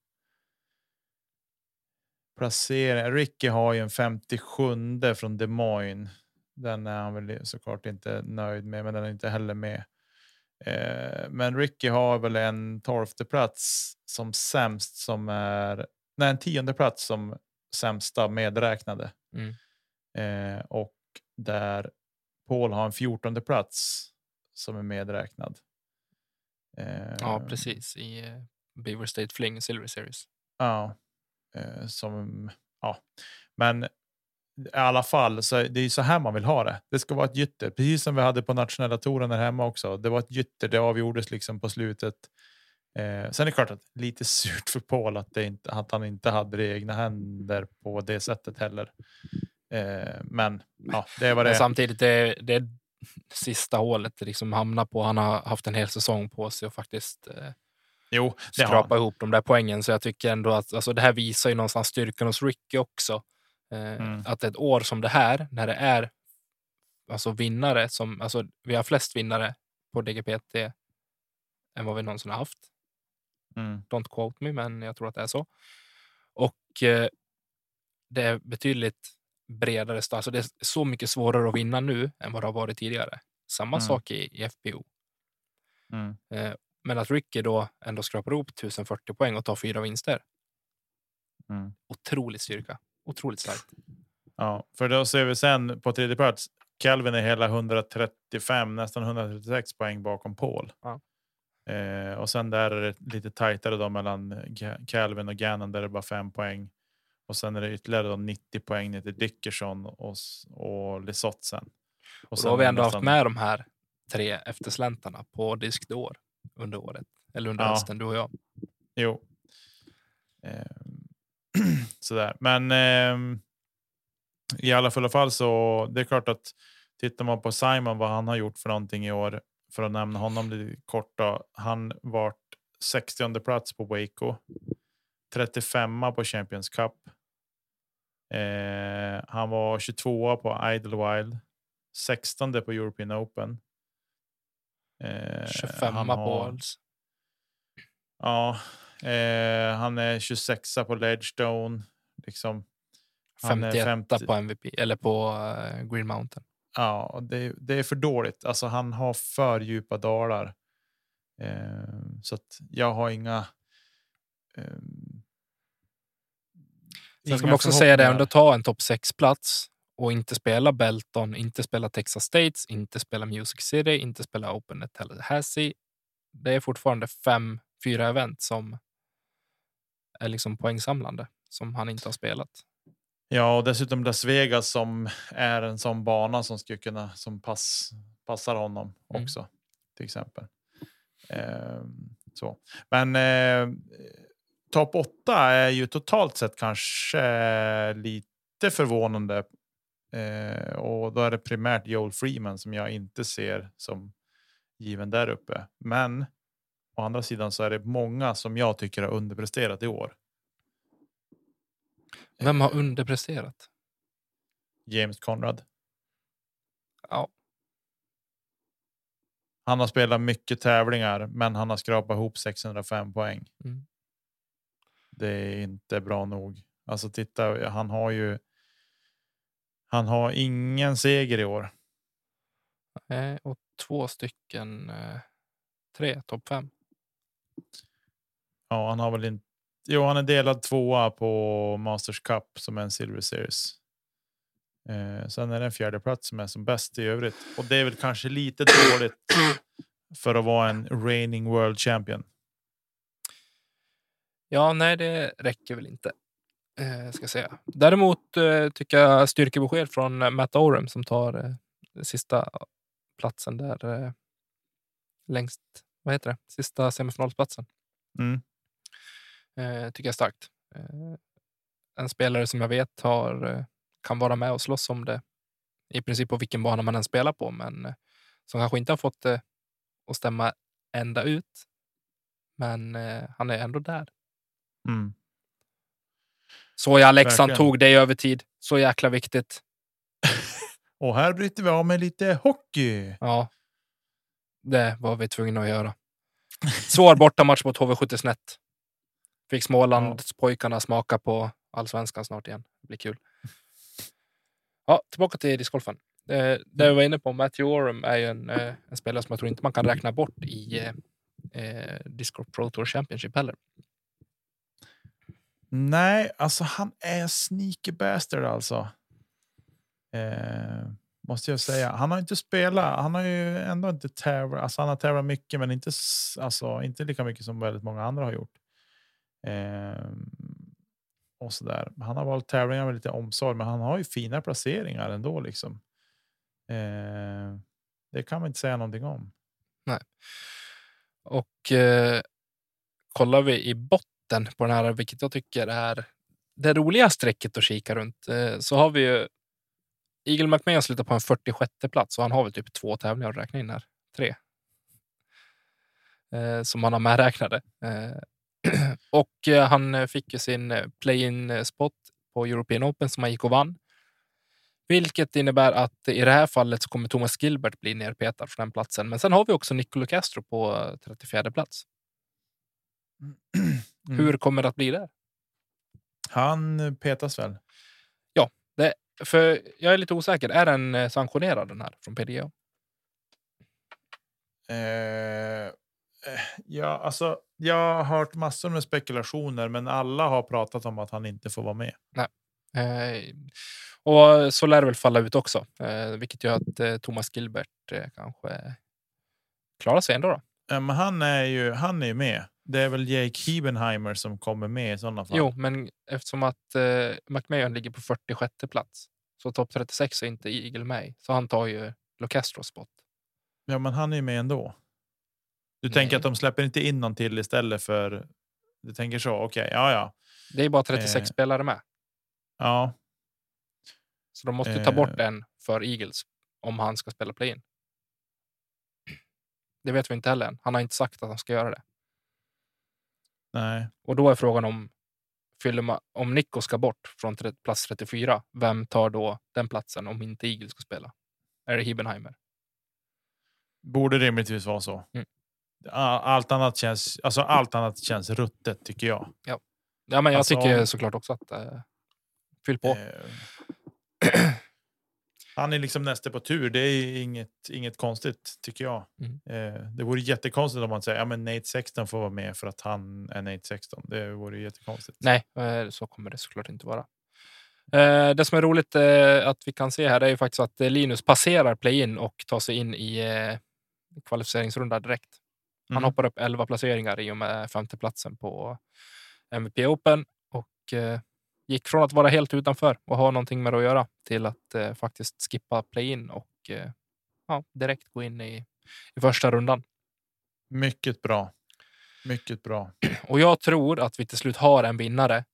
placering. Ricky har ju en 57 från Des Moines. Den är han väl såklart inte nöjd med, men den är inte heller med. Eh, men Ricky har väl en tolfte plats som sämst som är, nej en tionde plats som sämsta medräknade. Mm. Eh, och där Paul har en fjortonde plats som är medräknad. Eh, Ja, precis. I eh, Beaver State Fling Silver Series. Ja, eh, som, ja, men i alla fall så det är ju så här man vill ha det. Det ska vara ett gytter, precis som vi hade på nationella touren här hemma också. Det var ett gytter. Det avgjordes liksom på slutet. Eh, sen är det klart att lite surt för Paul att, inte, att han inte hade det i egna händer på det sättet heller. Eh, men ja, det vad det Men samtidigt, det, det sista hålet liksom hamnar på. Han har haft en hel säsong på sig och faktiskt eh, Jo, skrapa ihop de där poängen. Så jag tycker ändå att alltså, det här visar ju någonstans styrkan hos Ricky också. Eh, Mm. Att ett år som det här, när det är alltså vinnare som, alltså vi har flest vinnare på DGPT än vad vi någonsin har haft. Mm. Don't quote me, men jag tror att det är så. Och eh, det är betydligt bredare start. Alltså det är så mycket svårare att vinna nu än vad det har varit tidigare. Samma Mm. sak i, i FPO. Mm. Eh, men att Ricky då ändå skrapar ihop 1040 poäng och tar fyra vinster. Mm. Otrolig styrka. Otroligt starkt. Ja, för då ser vi sen på tredje plats. Calvin är hela 135, nästan 136 poäng bakom Paul. Ja. Eh, och sen där är det lite tajtare då mellan Calvin och Gannon där det är bara fem poäng. Och sen är det ytterligare då 90 poäng ner till Dickerson och, och Lisotte sen. Och sen då har vi ändå haft med de här tre eftersläntarna på disk d'Or under året. Eller under Ja. hösten, du och jag. Jo. Ehm, sådär. Men ehm, i alla fall så det är klart att tittar man på Simon vad han har gjort för någonting i år för att nämna honom lite kort. Då, han vart 60 plats på Waco. 35 på Champions Cup. Eh, han var 22 på Idlewild. 16 på European Open. Eh, 25 han på Worlds. Ja, eh, han är 26 på Ledgestone. Liksom, Han är 51 50. på MVP eller på eh, Green Mountain. Ja, det, det är för dåligt. Alltså, han har för djupa dalar. Eh, så jag har inga. Sen ska man också säga det, förhoppningar. ändå ta en topp 6-plats och inte spela Belton, inte spela Texas States, inte spela Music City, inte spela Open at Tallahassee. Det är fortfarande fem, fyra event som är liksom poängsamlande som han inte har spelat. Ja, och dessutom Las Vegas som är en sån bana som skulle kunna som pass, passar honom Mm. också till exempel. Eh, så, men eh, topp åtta är ju totalt sett kanske eh, lite förvånande. Eh, och då är det primärt Joel Freeman som jag inte ser som given där uppe. Men å andra sidan så är det många som jag tycker har underpresterat i år. Vem har underpresterat? James Conrad. Ja. Han har spelat mycket tävlingar, men han har skrapat ihop 605 poäng. Mm. Det är inte bra nog. Alltså titta, han har ju. Han har ingen seger i år. Eh, och två stycken, eh, tre, topp fem. Ja, han har väl inte. Jo, han är delad tvåa på Masters Cup som är en Silver Series. Eh, sen är det en fjärde plats som är som bäst i övrigt och det är väl kanske lite dåligt för att vara en reigning world champion. Ja, nej, det räcker väl inte. Eh, ska säga. Däremot eh, tycker jag styrkebesked från Matt Oram som tar eh, sista platsen där eh, längst. Vad heter det? Sista semifinalplatsen. Mm. Eh, tycker jag är starkt. En spelare som jag vet har, kan vara med och slåss om det i princip på vilken bana man än spelar på, men som kanske inte har fått det att stämma ända ut. Men han är ändå där. Mm. Så ja, Leksand Verkligen. tog det i övertid. Så jäkla viktigt. Och här bryter vi av med lite hockey. Ja, det var vi tvungna att göra. Svår bortamatch mot HV70 snett. Fick Smålandspojkarna smaka på allsvenskan snart igen. Det blir kul. Ja, tillbaka till discgolfen. Eh, det jag var inne på, Matthew Oram är ju en, eh, en spelare som jag tror inte man kan räkna bort i eh, eh, Disc Golf Pro Tour Championship heller. Nej, alltså han är sneaky bastard alltså. Eh, måste jag säga. Han har inte spelat. Han har ju ändå inte tävlat. Alltså han har tävlat mycket, men inte, alltså, inte lika mycket som väldigt många andra har gjort. Eh, och så där. Han har valt tävlingar med lite omsorg, men han har ju fina placeringar ändå liksom. Eh, det kan man inte säga någonting om. Nej, Och eh, kollar vi i botten på den här, vilket jag tycker är det roliga strecket att kika runt, eh, så har vi ju Eagle McMahon slutar på en 46 plats och han har väl typ två tävlingar att räkna in här. Tre. Eh, som han har medräknade. Eh, och han fick ju sin play-in spot på European Open som han gick och vann. Vilket innebär att i det här fallet så kommer Thomas Gilbert bli nerpetad från den platsen. Men sen har vi också Nicolo Castro på 34 plats. Mm. Mm. Hur kommer det att bli där? Han petas väl? För jag är lite osäker. Är den eh, sanktionerad den här från PDO? Eh, eh, ja, alltså, jag har hört massor med spekulationer, men alla har pratat om att han inte får vara med. Eh, och så lär det väl falla ut också, eh, vilket gör att eh, Thomas Gilbert eh, kanske klarar sig ändå. Då. Eh, men han är ju han är ju med. Det är väl Jake Hebenheimer som kommer med i sådana fall. Jo, men eftersom att eh, McMahon ligger på 46 plats så topp 36 är inte Eagle med så han tar ju Locastros spot. Ja, men han är ju med ändå. Du Nej. tänker att de släpper inte in någon till istället för. Du tänker så. Okej, ja, ja, Det är bara 36 Eh. spelare med, ja. så de måste ta bort Eh. en för Eagles om han ska spela play-in. Det vet vi inte heller än. Han har inte sagt att han ska göra det. Nej, Och då är frågan om fyller man, om Nico ska bort från plats 34, vem tar då den platsen om inte Eagle ska spela? Är det Hibbenheimer? borde rimligtvis vara så. Mm. Allt annat känns, alltså allt annat känns ruttet tycker jag. Ja, men jag Alltså, tycker såklart också att eh, Fyll på. Eh, han är liksom nästa på tur. Det är inget, inget konstigt tycker jag. Mm. Eh, det vore jättekonstigt om man säger ja, men Nate 16 får vara med för att han är Nate 16. Det vore jättekonstigt. Nej, eh, så kommer det såklart inte vara. Eh, Det som är roligt eh, att vi kan se här är ju faktiskt att eh, Linus passerar play-in och tar sig in i eh, kvalificeringsrunda direkt. Han Mm. hoppar upp 11 placeringar i och med femteplatsen på MVP Open och eh, gick från att vara helt utanför och ha någonting med det att göra till att eh, faktiskt skippa play-in och eh, ja, direkt gå in i, i första rundan. Mycket bra. Mycket bra. Och jag tror att vi till slut har en vinnare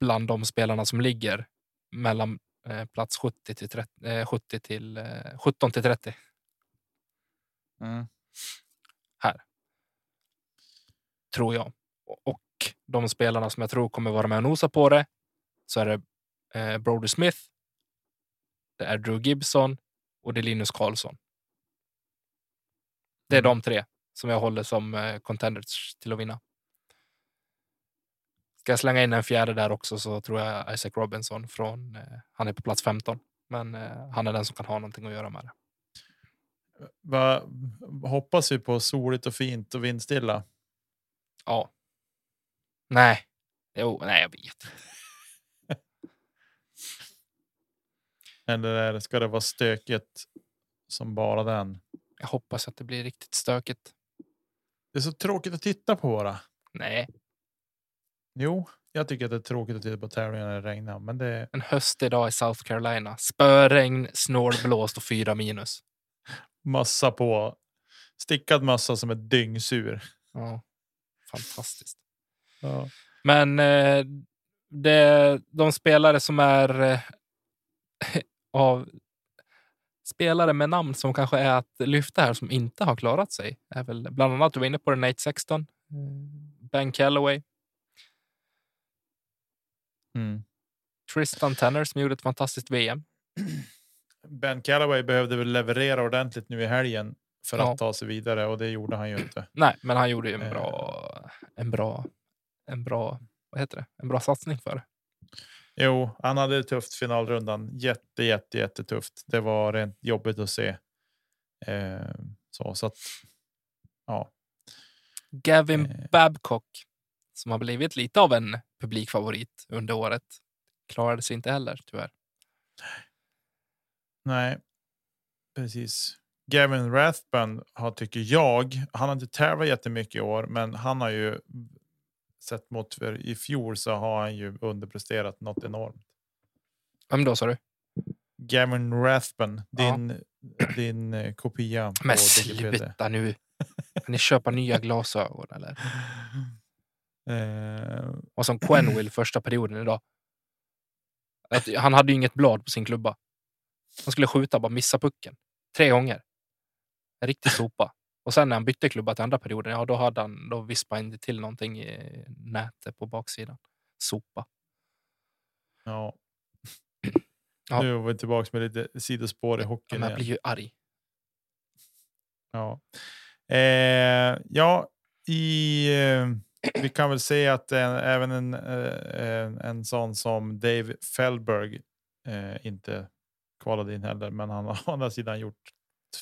bland de spelarna som ligger mellan eh, plats 70 till, 30, eh, 70 till eh, 17 till 30. Mm. tror jag. Och de spelarna som jag tror kommer vara med och nosa på det så är det eh, Brody Smith, det är Drew Gibson och det är Linus Karlsson. Det är Mm. de tre som jag håller som eh, contenders till att vinna. Ska jag slänga in en fjärde där också så tror jag Isaac Robinson från, eh, han är på plats 15, men eh, han är den som kan ha någonting att göra med det. Va, hoppas vi på soligt och fint och vindstilla. Ja. Nej. Jo, nej, jag vet. Eller är ska det vara stökigt som bara den? Jag hoppas att det blir riktigt stökigt. Det är så tråkigt att titta på bara. Nej, Jo, jag tycker att det är tråkigt att titta på tävlingar när det regnar, men det en höstig dag i South Carolina. Spöregn, snålblåst och fyra minus. massa på. Stickad massa som är dyngsur. Ja, fantastiskt. Ja. Men eh, det, de spelare som är eh, av spelare med namn som kanske är att lyfta här som inte har klarat sig är väl bland annat, du var inne på det, Nate Sexton, eh, Ben Calloway, Mm. Tristan Tanner som gjorde ett fantastiskt VM. Ben Calloway behövde väl leverera ordentligt nu i helgen för Ja. att ta sig vidare och det gjorde han ju inte. Nej, men han gjorde ju en Eh. bra, en bra, en bra, vad heter det? En bra satsning för. Jo, han hade det tufft finalrundan. Jätte, jätte, jättetufft. Det var rent jobbigt att se. Eh, så, så att, ja, Gavin Eh. Babcock, som har blivit lite av en publikfavorit under året, klarade sig inte heller tyvärr. nej, precis. Gavin Rathbun har, tycker jag, han har inte tävlat jättemycket i år, men han har ju sett mot för i fjol så har han ju underpresterat något enormt. Vem då sa du? Gavin Rathbun, Ja. din, din eh, kopia Men sluta nu! Kan ni köpa nya glasögon eller? Eh, Och som Quenville första perioden idag. Att, han hade ju inget blad på sin klubba. Han skulle skjuta, bara missa pucken. Tre gånger. En riktig sopa. Och sen när han bytte klubba till andra perioden, ja då hade han, då vispade han till någonting i nätet på baksidan. Sopa. ja. Ja. Nu var vi tillbaka med lite sidospår i hockeyn igen. blir ju arg. Ja, eh, ja i, eh, vi kan väl säga att en, även en, eh, en, en sån som Dave Fellberg eh, inte kvalade in heller, men han har å andra sidan gjort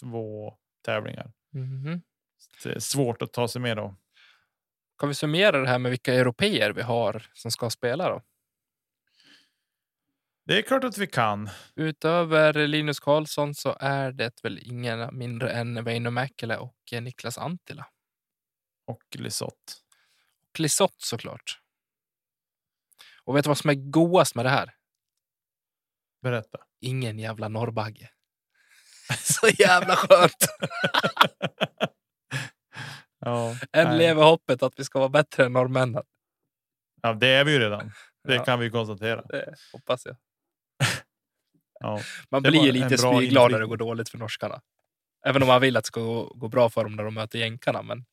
två tävlingar. Mhm. Det är svårt att ta sig med då. Kan vi summera det här med vilka europeer vi har som ska spela då? Det är klart att vi kan. Utöver Linus Karlsson så är det väl ingen mindre än Väinö Mäkelä och Niklas Antila. Och Lisotte. Och Lisotte såklart. Och vet du vad som är godast med det här? Berätta. Ingen jävla norrbagge. Så jävla skönt! ja, Än lever hoppet att vi ska vara bättre än norrmännen. ja, det är vi ju redan. Det Ja. kan vi konstatera. Det hoppas jag. Ja. Man blir ju lite spyglad när det går dåligt för norskarna. Även om man vill att det ska gå, gå bra för dem när de möter jänkarna. Men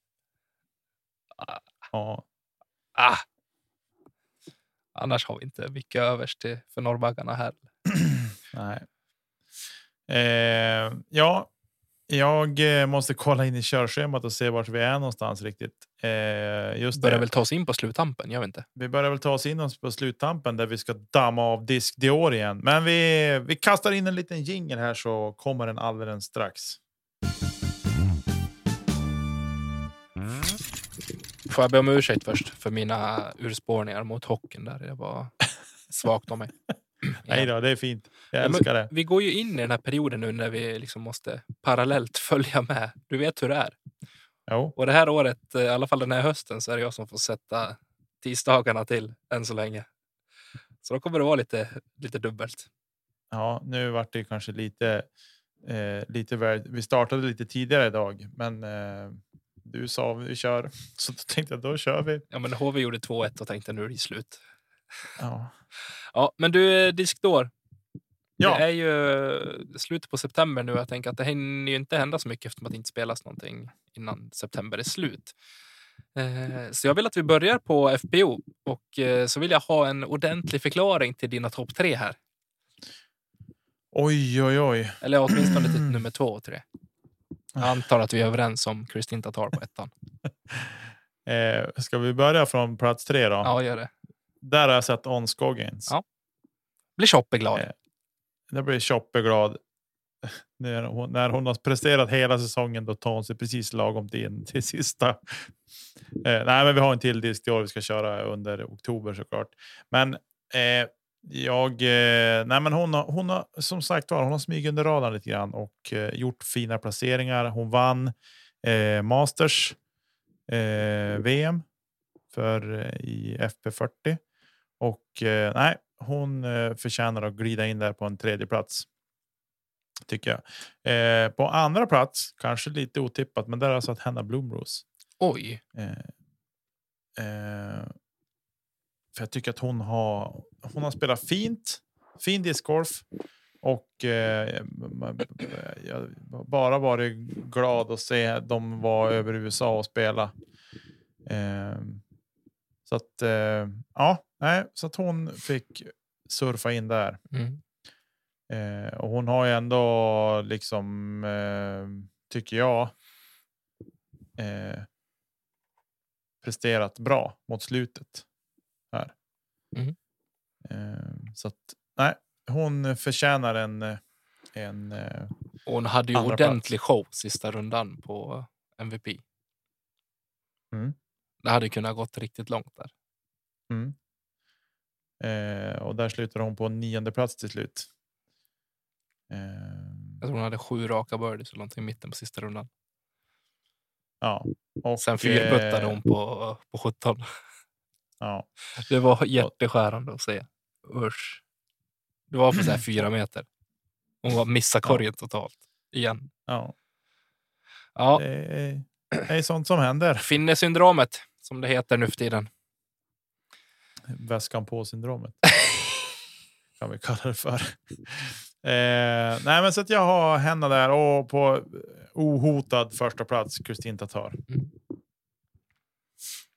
Ja. ah, annars har vi inte mycket övers till för norrbaggarna här. Nej. Eh, ja, Jag eh, måste kolla in i körschemat och se vart vi är någonstans riktigt. Eh, just Börjar det. väl ta oss in på sluttampen, jag vet inte. Vi börjar väl ta oss in på sluttampen där vi ska damma av disk Dior igen. Men vi, vi kastar in en liten jingel här så kommer den alldeles strax. Får jag be om ursäkt först för mina urspårningar mot hockeyn där. Det var svagt av mig. Nej då, det är fint. Jag älskar det. Vi går ju in i den här perioden nu när vi liksom måste parallellt följa med. Du vet hur det är. Jo. Och det här året, eh, i alla fall den här hösten, så är det jag som får sätta tisdagarna till än så länge. Så då kommer det vara lite, lite dubbelt. Ja, nu vart det kanske lite, eh, lite väl. Vi startade lite tidigare idag, men eh, du sa vi kör, så då tänkte jag då kör vi. Ja, men HV gjorde 2-1 och tänkte nu är det slut. Ja, Ja, men du, eh, Diskdår. ja. Det är ju slutet på september nu. Jag tänker att det hinner ju inte hända så mycket eftersom att det inte spelas någonting innan september är slut. Eh, Så jag vill att vi börjar på FPO och eh, så vill jag ha en ordentlig förklaring till dina topp tre här. Oj, oj, oj. Eller åtminstone till nummer två och tre. Jag antar att vi är överens om Kristin Tatar på ettan. Eh, ska vi börja från plats tre då? Ja, gör det. Där har jag sett On Scoggins. Ja. Blir Choppe glad. Eh, Där blir Choppe glad. När hon, när hon har presterat hela säsongen då tar hon sig precis lagom in till sista. Eh, nej, men vi har en till disk i år vi ska köra under oktober såklart. Men eh, jag, eh, nej, men hon har, hon har som sagt var, hon har smugit under radarn lite grann och eh, gjort fina placeringar. Hon vann eh, Masters eh, VM för eh, i FP40 och eh, nej, hon eh, förtjänar att glida in där på en tredje plats. Tycker jag. Eh, på andra plats, kanske lite otippat, men där har jag satt Hanna Blomros. Oj, Eh, eh, för jag tycker att hon har, hon har spelat fint, fin discgolf och eh, jag bara varit glad att se dem vara över USA och spela. Eh, så att eh, ja, nej, så att hon fick surfa in där. mm. Eh, och hon har ju ändå liksom, eh, tycker jag, eh, presterat bra mot slutet. Här. Mhm. Eh, så att, nej, hon förtjänar en, en eh, Och hon hade ju ordentlig show sista rundan på MVP. Mm. Det hade kunnat gått riktigt långt där. mm. Eh, och där slutar hon på nionde plats till slut. Eh, Jag tror hon hade sju raka birdies eller någonting i mitten på sista rundan. ja. Och, Sen fyrputtade eh, hon på, på 17. Ja. Det var hjärteskärande att se. Usch. Det var för så här fyra meter. Hon var missade korgen totalt. Igen. ja. Ja, Det, är, det är sånt som händer. finnesyndromet som det heter nu för tiden. Väskan på syndromet. kan vi kalla det för. Eh, nej, men så att jag har henne där och på ohotad första plats Kristin Tatar. Mm.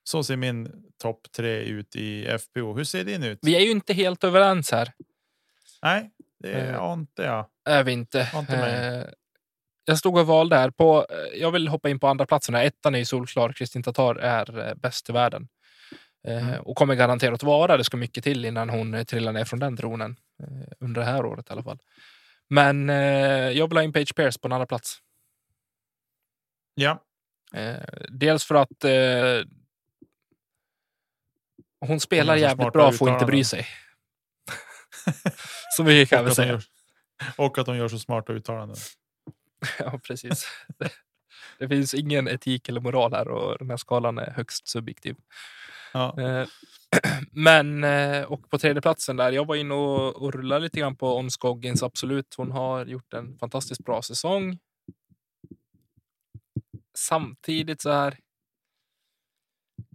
Så ser min topp tre ut i FPO. Hur ser din ut? Vi är ju inte helt överens här. Nej, det Eh. är inte jag. Är vi inte. Inte. Eh, jag stod och valde här. På, eh, jag vill hoppa in på andra platsen. här. Ettan är ju solklar. Kristin Tatar är eh, bäst i världen. Eh, Mm. Och kommer garanterat vara. Det ska mycket till innan hon eh, trillar ner från den tronen. Eh, under det här året i alla fall. Men eh, jag vill ha in Page Pierce på en andra plats. Ja, Eh, dels för att eh, hon spelar Hon jävligt bra för att inte bry sig. Kan och vi att, de säga. gör, och att de gör så smarta uttalanden. Ja, precis. Det, det finns ingen etik eller moral här och den här skalan är högst subjektiv. Ja. Eh, men, eh, och på tredje platsen där, jag var inne och, och rullade lite grann på On absolut. Hon har gjort en fantastiskt bra säsong. Samtidigt så här,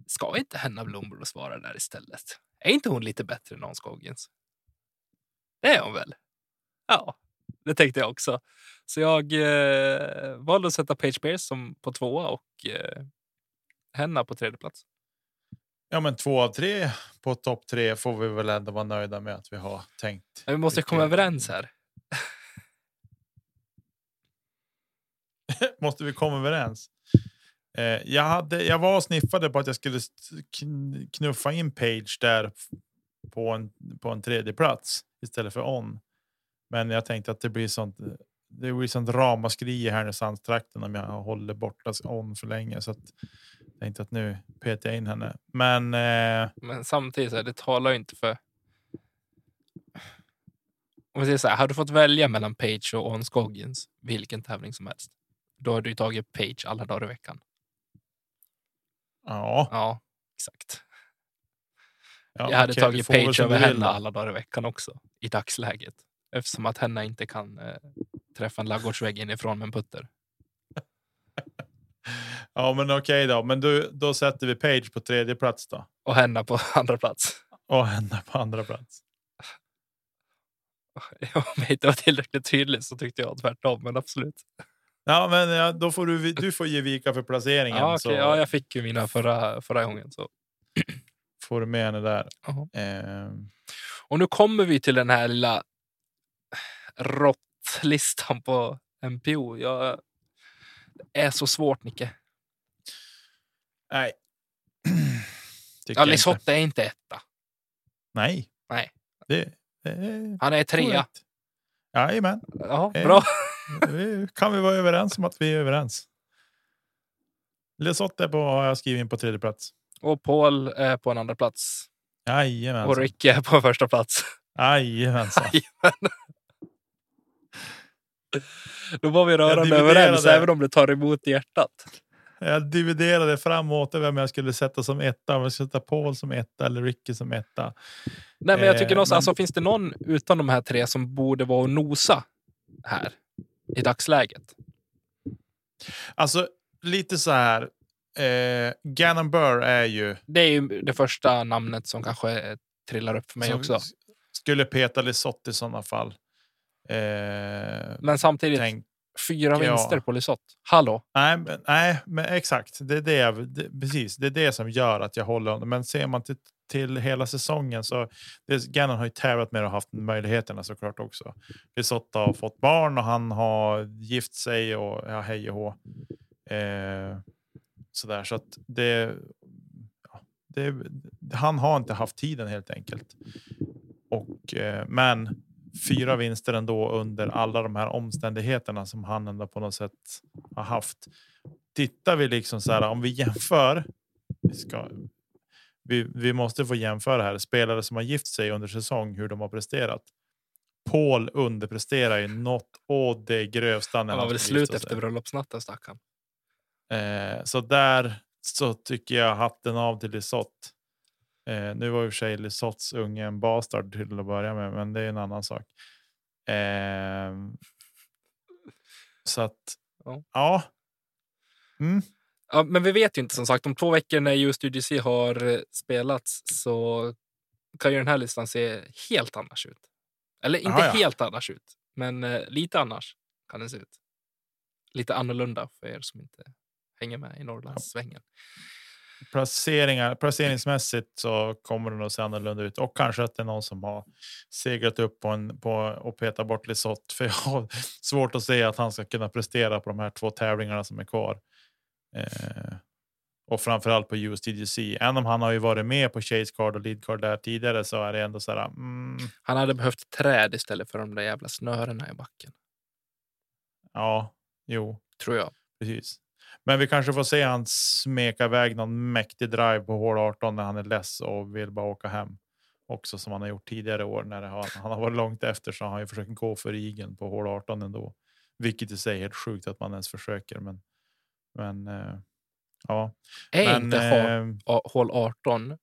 ska inte Henna Blomblom vara där istället? Är inte hon lite bättre än On Det är hon väl? Ja, det tänkte jag också. Så jag eh, valde att sätta Page Pierce som på tvåa och eh, Henna på tredje plats ja, men två av tre på topp tre får vi väl ändå vara nöjda med att vi har tänkt. Men vi måste komma överens här. måste vi komma överens. Eh, jag, hade, jag var och sniffade på att jag skulle knuffa in Page där på en, på en tredje plats istället för On. Men jag tänkte att det blir sånt. Det blir sånt ramaskri i Härnösandstrakten om jag håller borta On för länge. Så att tänkte att nu petar jag in henne. Men eh, Men samtidigt, så här, det talar ju inte för... Om vi säger så här, hade du fått välja mellan Page och On Scoggins, vilken tävling som helst, då hade du tagit Page alla dagar i veckan. ja, Ja, exakt. ja jag hade okej, tagit Page över henne alla dagar i veckan också, i dagsläget. Eftersom att henne inte kan eh, träffa en ladugårdsvägg inifrån med en putter. Ja, men okej då. Men du, då sätter vi Page på tredje plats då. Och henne på andra plats. Och henne på andra plats. Om jag inte var tillräckligt tydlig så tyckte jag tvärtom, men absolut. Ja, men ja, då får du, du får ge vika för placeringen. Ja, så okej, ja, jag fick ju mina förra, förra gången. Så. får du med henne där. Jaha. Eh, Och nu kommer vi till den här lilla råttlistan på MPO. Jag, det är så svårt, Nicke. nej. Tycker Ja. Lisotte är inte etta. Nej. Nej. Det, det är Han är trea. Jajamän. Ja, Eh. bra. Kan vi vara överens om att vi är överens. Lesotte på har jag skrivit in på tredje plats. Och Paul är på en andra plats. Och Jajamensan. Ricky är på en första plats. Jajamensan. Jajamän. Då var vi rörande överens, även om det tar emot i hjärtat. Jag dividerade framåt vem jag skulle sätta som etta. Om jag skulle sätta Paul som etta eller Ricky som etta. Nej, men jag tycker Eh, någonstans, men- alltså, finns det någon utan de här tre som borde vara och nosa här i dagsläget? Alltså lite så här. Eh, Gannon Burr är ju. Det är ju det första namnet som kanske trillar upp för mig också. Skulle peta Lisotte i sådana fall. Eh, Men samtidigt, tänk, fyra vinster på Lisotte. Hallå? nej, men, nej, men exakt. Det är det, jag- det, precis, det är det som gör att jag håller honom. Men ser man till, till hela säsongen så det, Gannon har ju tävlat med och haft möjligheterna såklart också. Lisotte har fått barn och han har gift sig och ja, hej och hå. Eh, sådär så att det, ja, det. Han har inte haft tiden helt enkelt. Och eh, men fyra vinster ändå under alla de här omständigheterna som han ändå på något sätt har haft. Tittar vi liksom så här om vi jämför. Vi, ska, vi, vi måste få jämföra här spelare som har gift sig under säsong hur de har presterat. Paul underpresterar ju något å det grövsta. När Han var väl slut efter bröllopsnatten, stackarn. Eh, så där så tycker jag hatten av till Lisotte. Eh, nu var i och för sig Lisottes unge en bastard till att börja med, men det är en annan sak. Eh, så att Ja. ja. Mm. Ja, men vi vet ju inte som sagt. Om två veckor när just UGC har eh, spelats så kan ju den här listan se helt annars ut. Eller inte Ja, ja. helt annars ut, men eh, lite annars kan den se ut. Lite annorlunda för er som inte hänger med i Norrlandssvängen. Placeringar, placeringsmässigt så kommer det att se annorlunda ut och kanske att det är någon som har seglat upp på en på och petat bort Lisotte. För jag har svårt att se att han ska kunna prestera på de här två tävlingarna som är kvar. Eh, och framförallt på USDGC. Även om han har ju varit med på Chase Card och Lead Card där tidigare så är det ändå så här. Mm, Han hade behövt träd istället för de där jävla snörena i backen, ja, jo, tror jag. precis. Men vi kanske får se han smeka iväg någon mäktig drive på hål 18 när han är less och vill bara åka hem. Också som han har gjort tidigare år när har, han har varit långt efter så har han ju försökt gå för igen på hål 18 ändå. Vilket i sig är helt sjukt att man ens försöker. Men, men eh, ja. Är men, inte eh, hål 18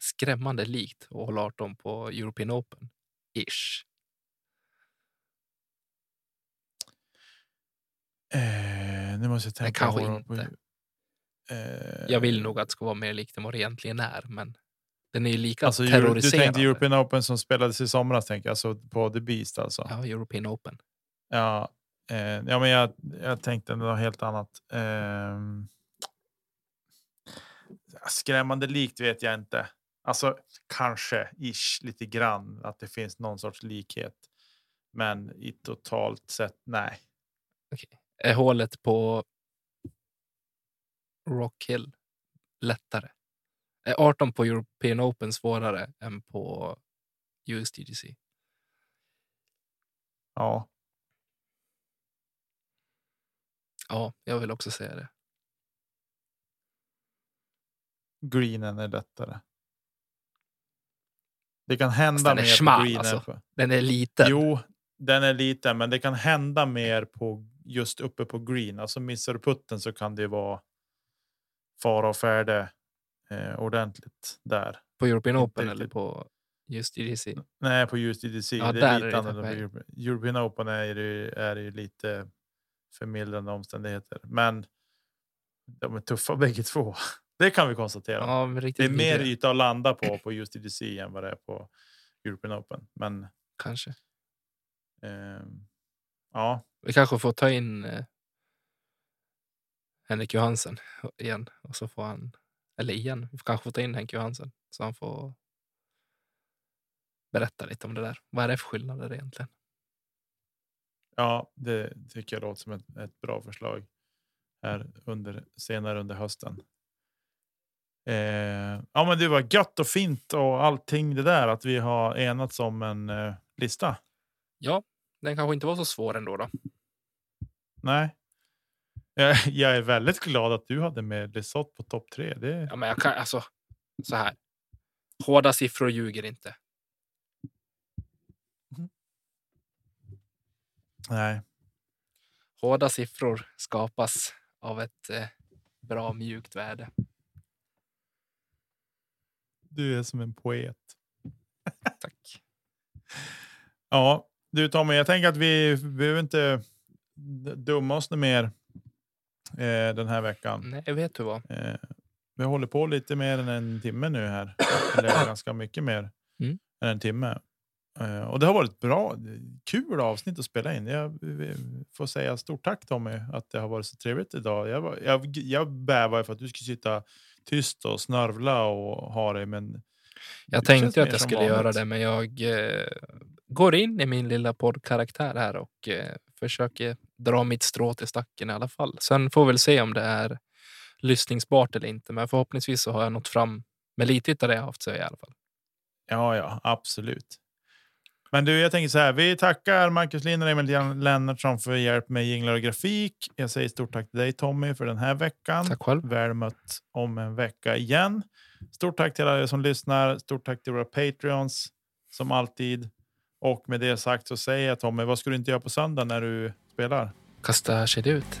skrämmande likt hål 18 på European Open? Ish. eh, nu måste jag tänka. kanske inte. eh, Jag vill nog att det ska vara mer likt än vad det egentligen är, men den är ju lika Alltså, Euro- du terroriserande. tänkte European Open som spelades i somras, tänker jag, alltså på The Beast alltså. Ja, European Open. Ja, eh, ja men jag, jag tänkte något helt annat. Ehm, skrämmande likt vet jag inte. Alltså kanske ish lite grann att det finns någon sorts likhet. Men i totalt sett nej. Är hålet på Rock Hill lättare? Är 18 på European Open svårare än på USDGC? Ja, Ja, jag vill också säga det. greenen är lättare. Det kan hända mer schmal, på greenen. alltså. Den är liten. Jo, den är liten, men det kan hända mer på just uppe på green. Alltså missar du putten så kan det vara fara och färde eh, ordentligt där. På European Inte Open eller riktigt. på USDGC? Nej, på just EDC. Ja, det är är lite det annorlunda. på kanske. Europe- European Open är ju- är ju lite förmildrande omständigheter, men de är tuffa bägge två. Det kan vi konstatera. Ja, det är mer yta att landa på på just EDC än vad det är på European Open. Men kanske. ehm, ja, Vi kanske får ta in eh, Henrik Johansen igen. Och så får han, eller igen, vi kanske får ta in Henrik Johansen. Så han får berätta lite om det där. Vad är det för skillnader egentligen? Ja, det tycker jag låter som ett, ett bra förslag här under senare under hösten. Eh, ja, men det var gött och fint och allting det där att vi har enats om en eh, lista. Ja, den kanske inte var så svår ändå. Då. Nej. Jag, jag är väldigt glad att du hade med Lesot på topp tre. Det, Ja, men jag kan, alltså, så här. Hårda siffror ljuger inte. nej, Hårda siffror skapas av ett eh, bra mjukt värde. du är som en poet. Tack. Ja, du Tommy, jag tänker att vi behöver inte dumma oss mer eh, den här veckan. Nej, vet du vad. Eh, vi håller på lite mer än en timme nu här. Eller ganska mycket mer Mm. än en timme. Eh, och det har varit bra. Kul avsnitt att spela in. Jag får säga stort tack Tommy att det har varit så trevligt idag. Jag, jag, jag bävade för att du skulle sitta tyst och snörvla och ha det. Men Jag du tänkte att jag skulle göra vanligt. det, men jag eh, går in i min lilla poddkaraktär här och eh, försöker dra mitt strå till stacken i alla fall. Sen får vi väl se om det är lyssningsbart eller inte, men förhoppningsvis så har jag nått fram med lite av det jag haft så i alla fall. Ja, ja, absolut. Men du, jag tänker så här. Vi tackar Marcus Lind och Emil Lennartsson för hjälp med jinglar och grafik. Jag säger stort tack till dig Tommy för den här veckan. Tack själv. Väl mött om en vecka igen. Stort tack till alla er som lyssnar. Stort tack till våra Patreons som alltid. Och med det sagt så säger jag Tommy, vad ska du inte göra på söndag när du spelar? Kasta kedja ut.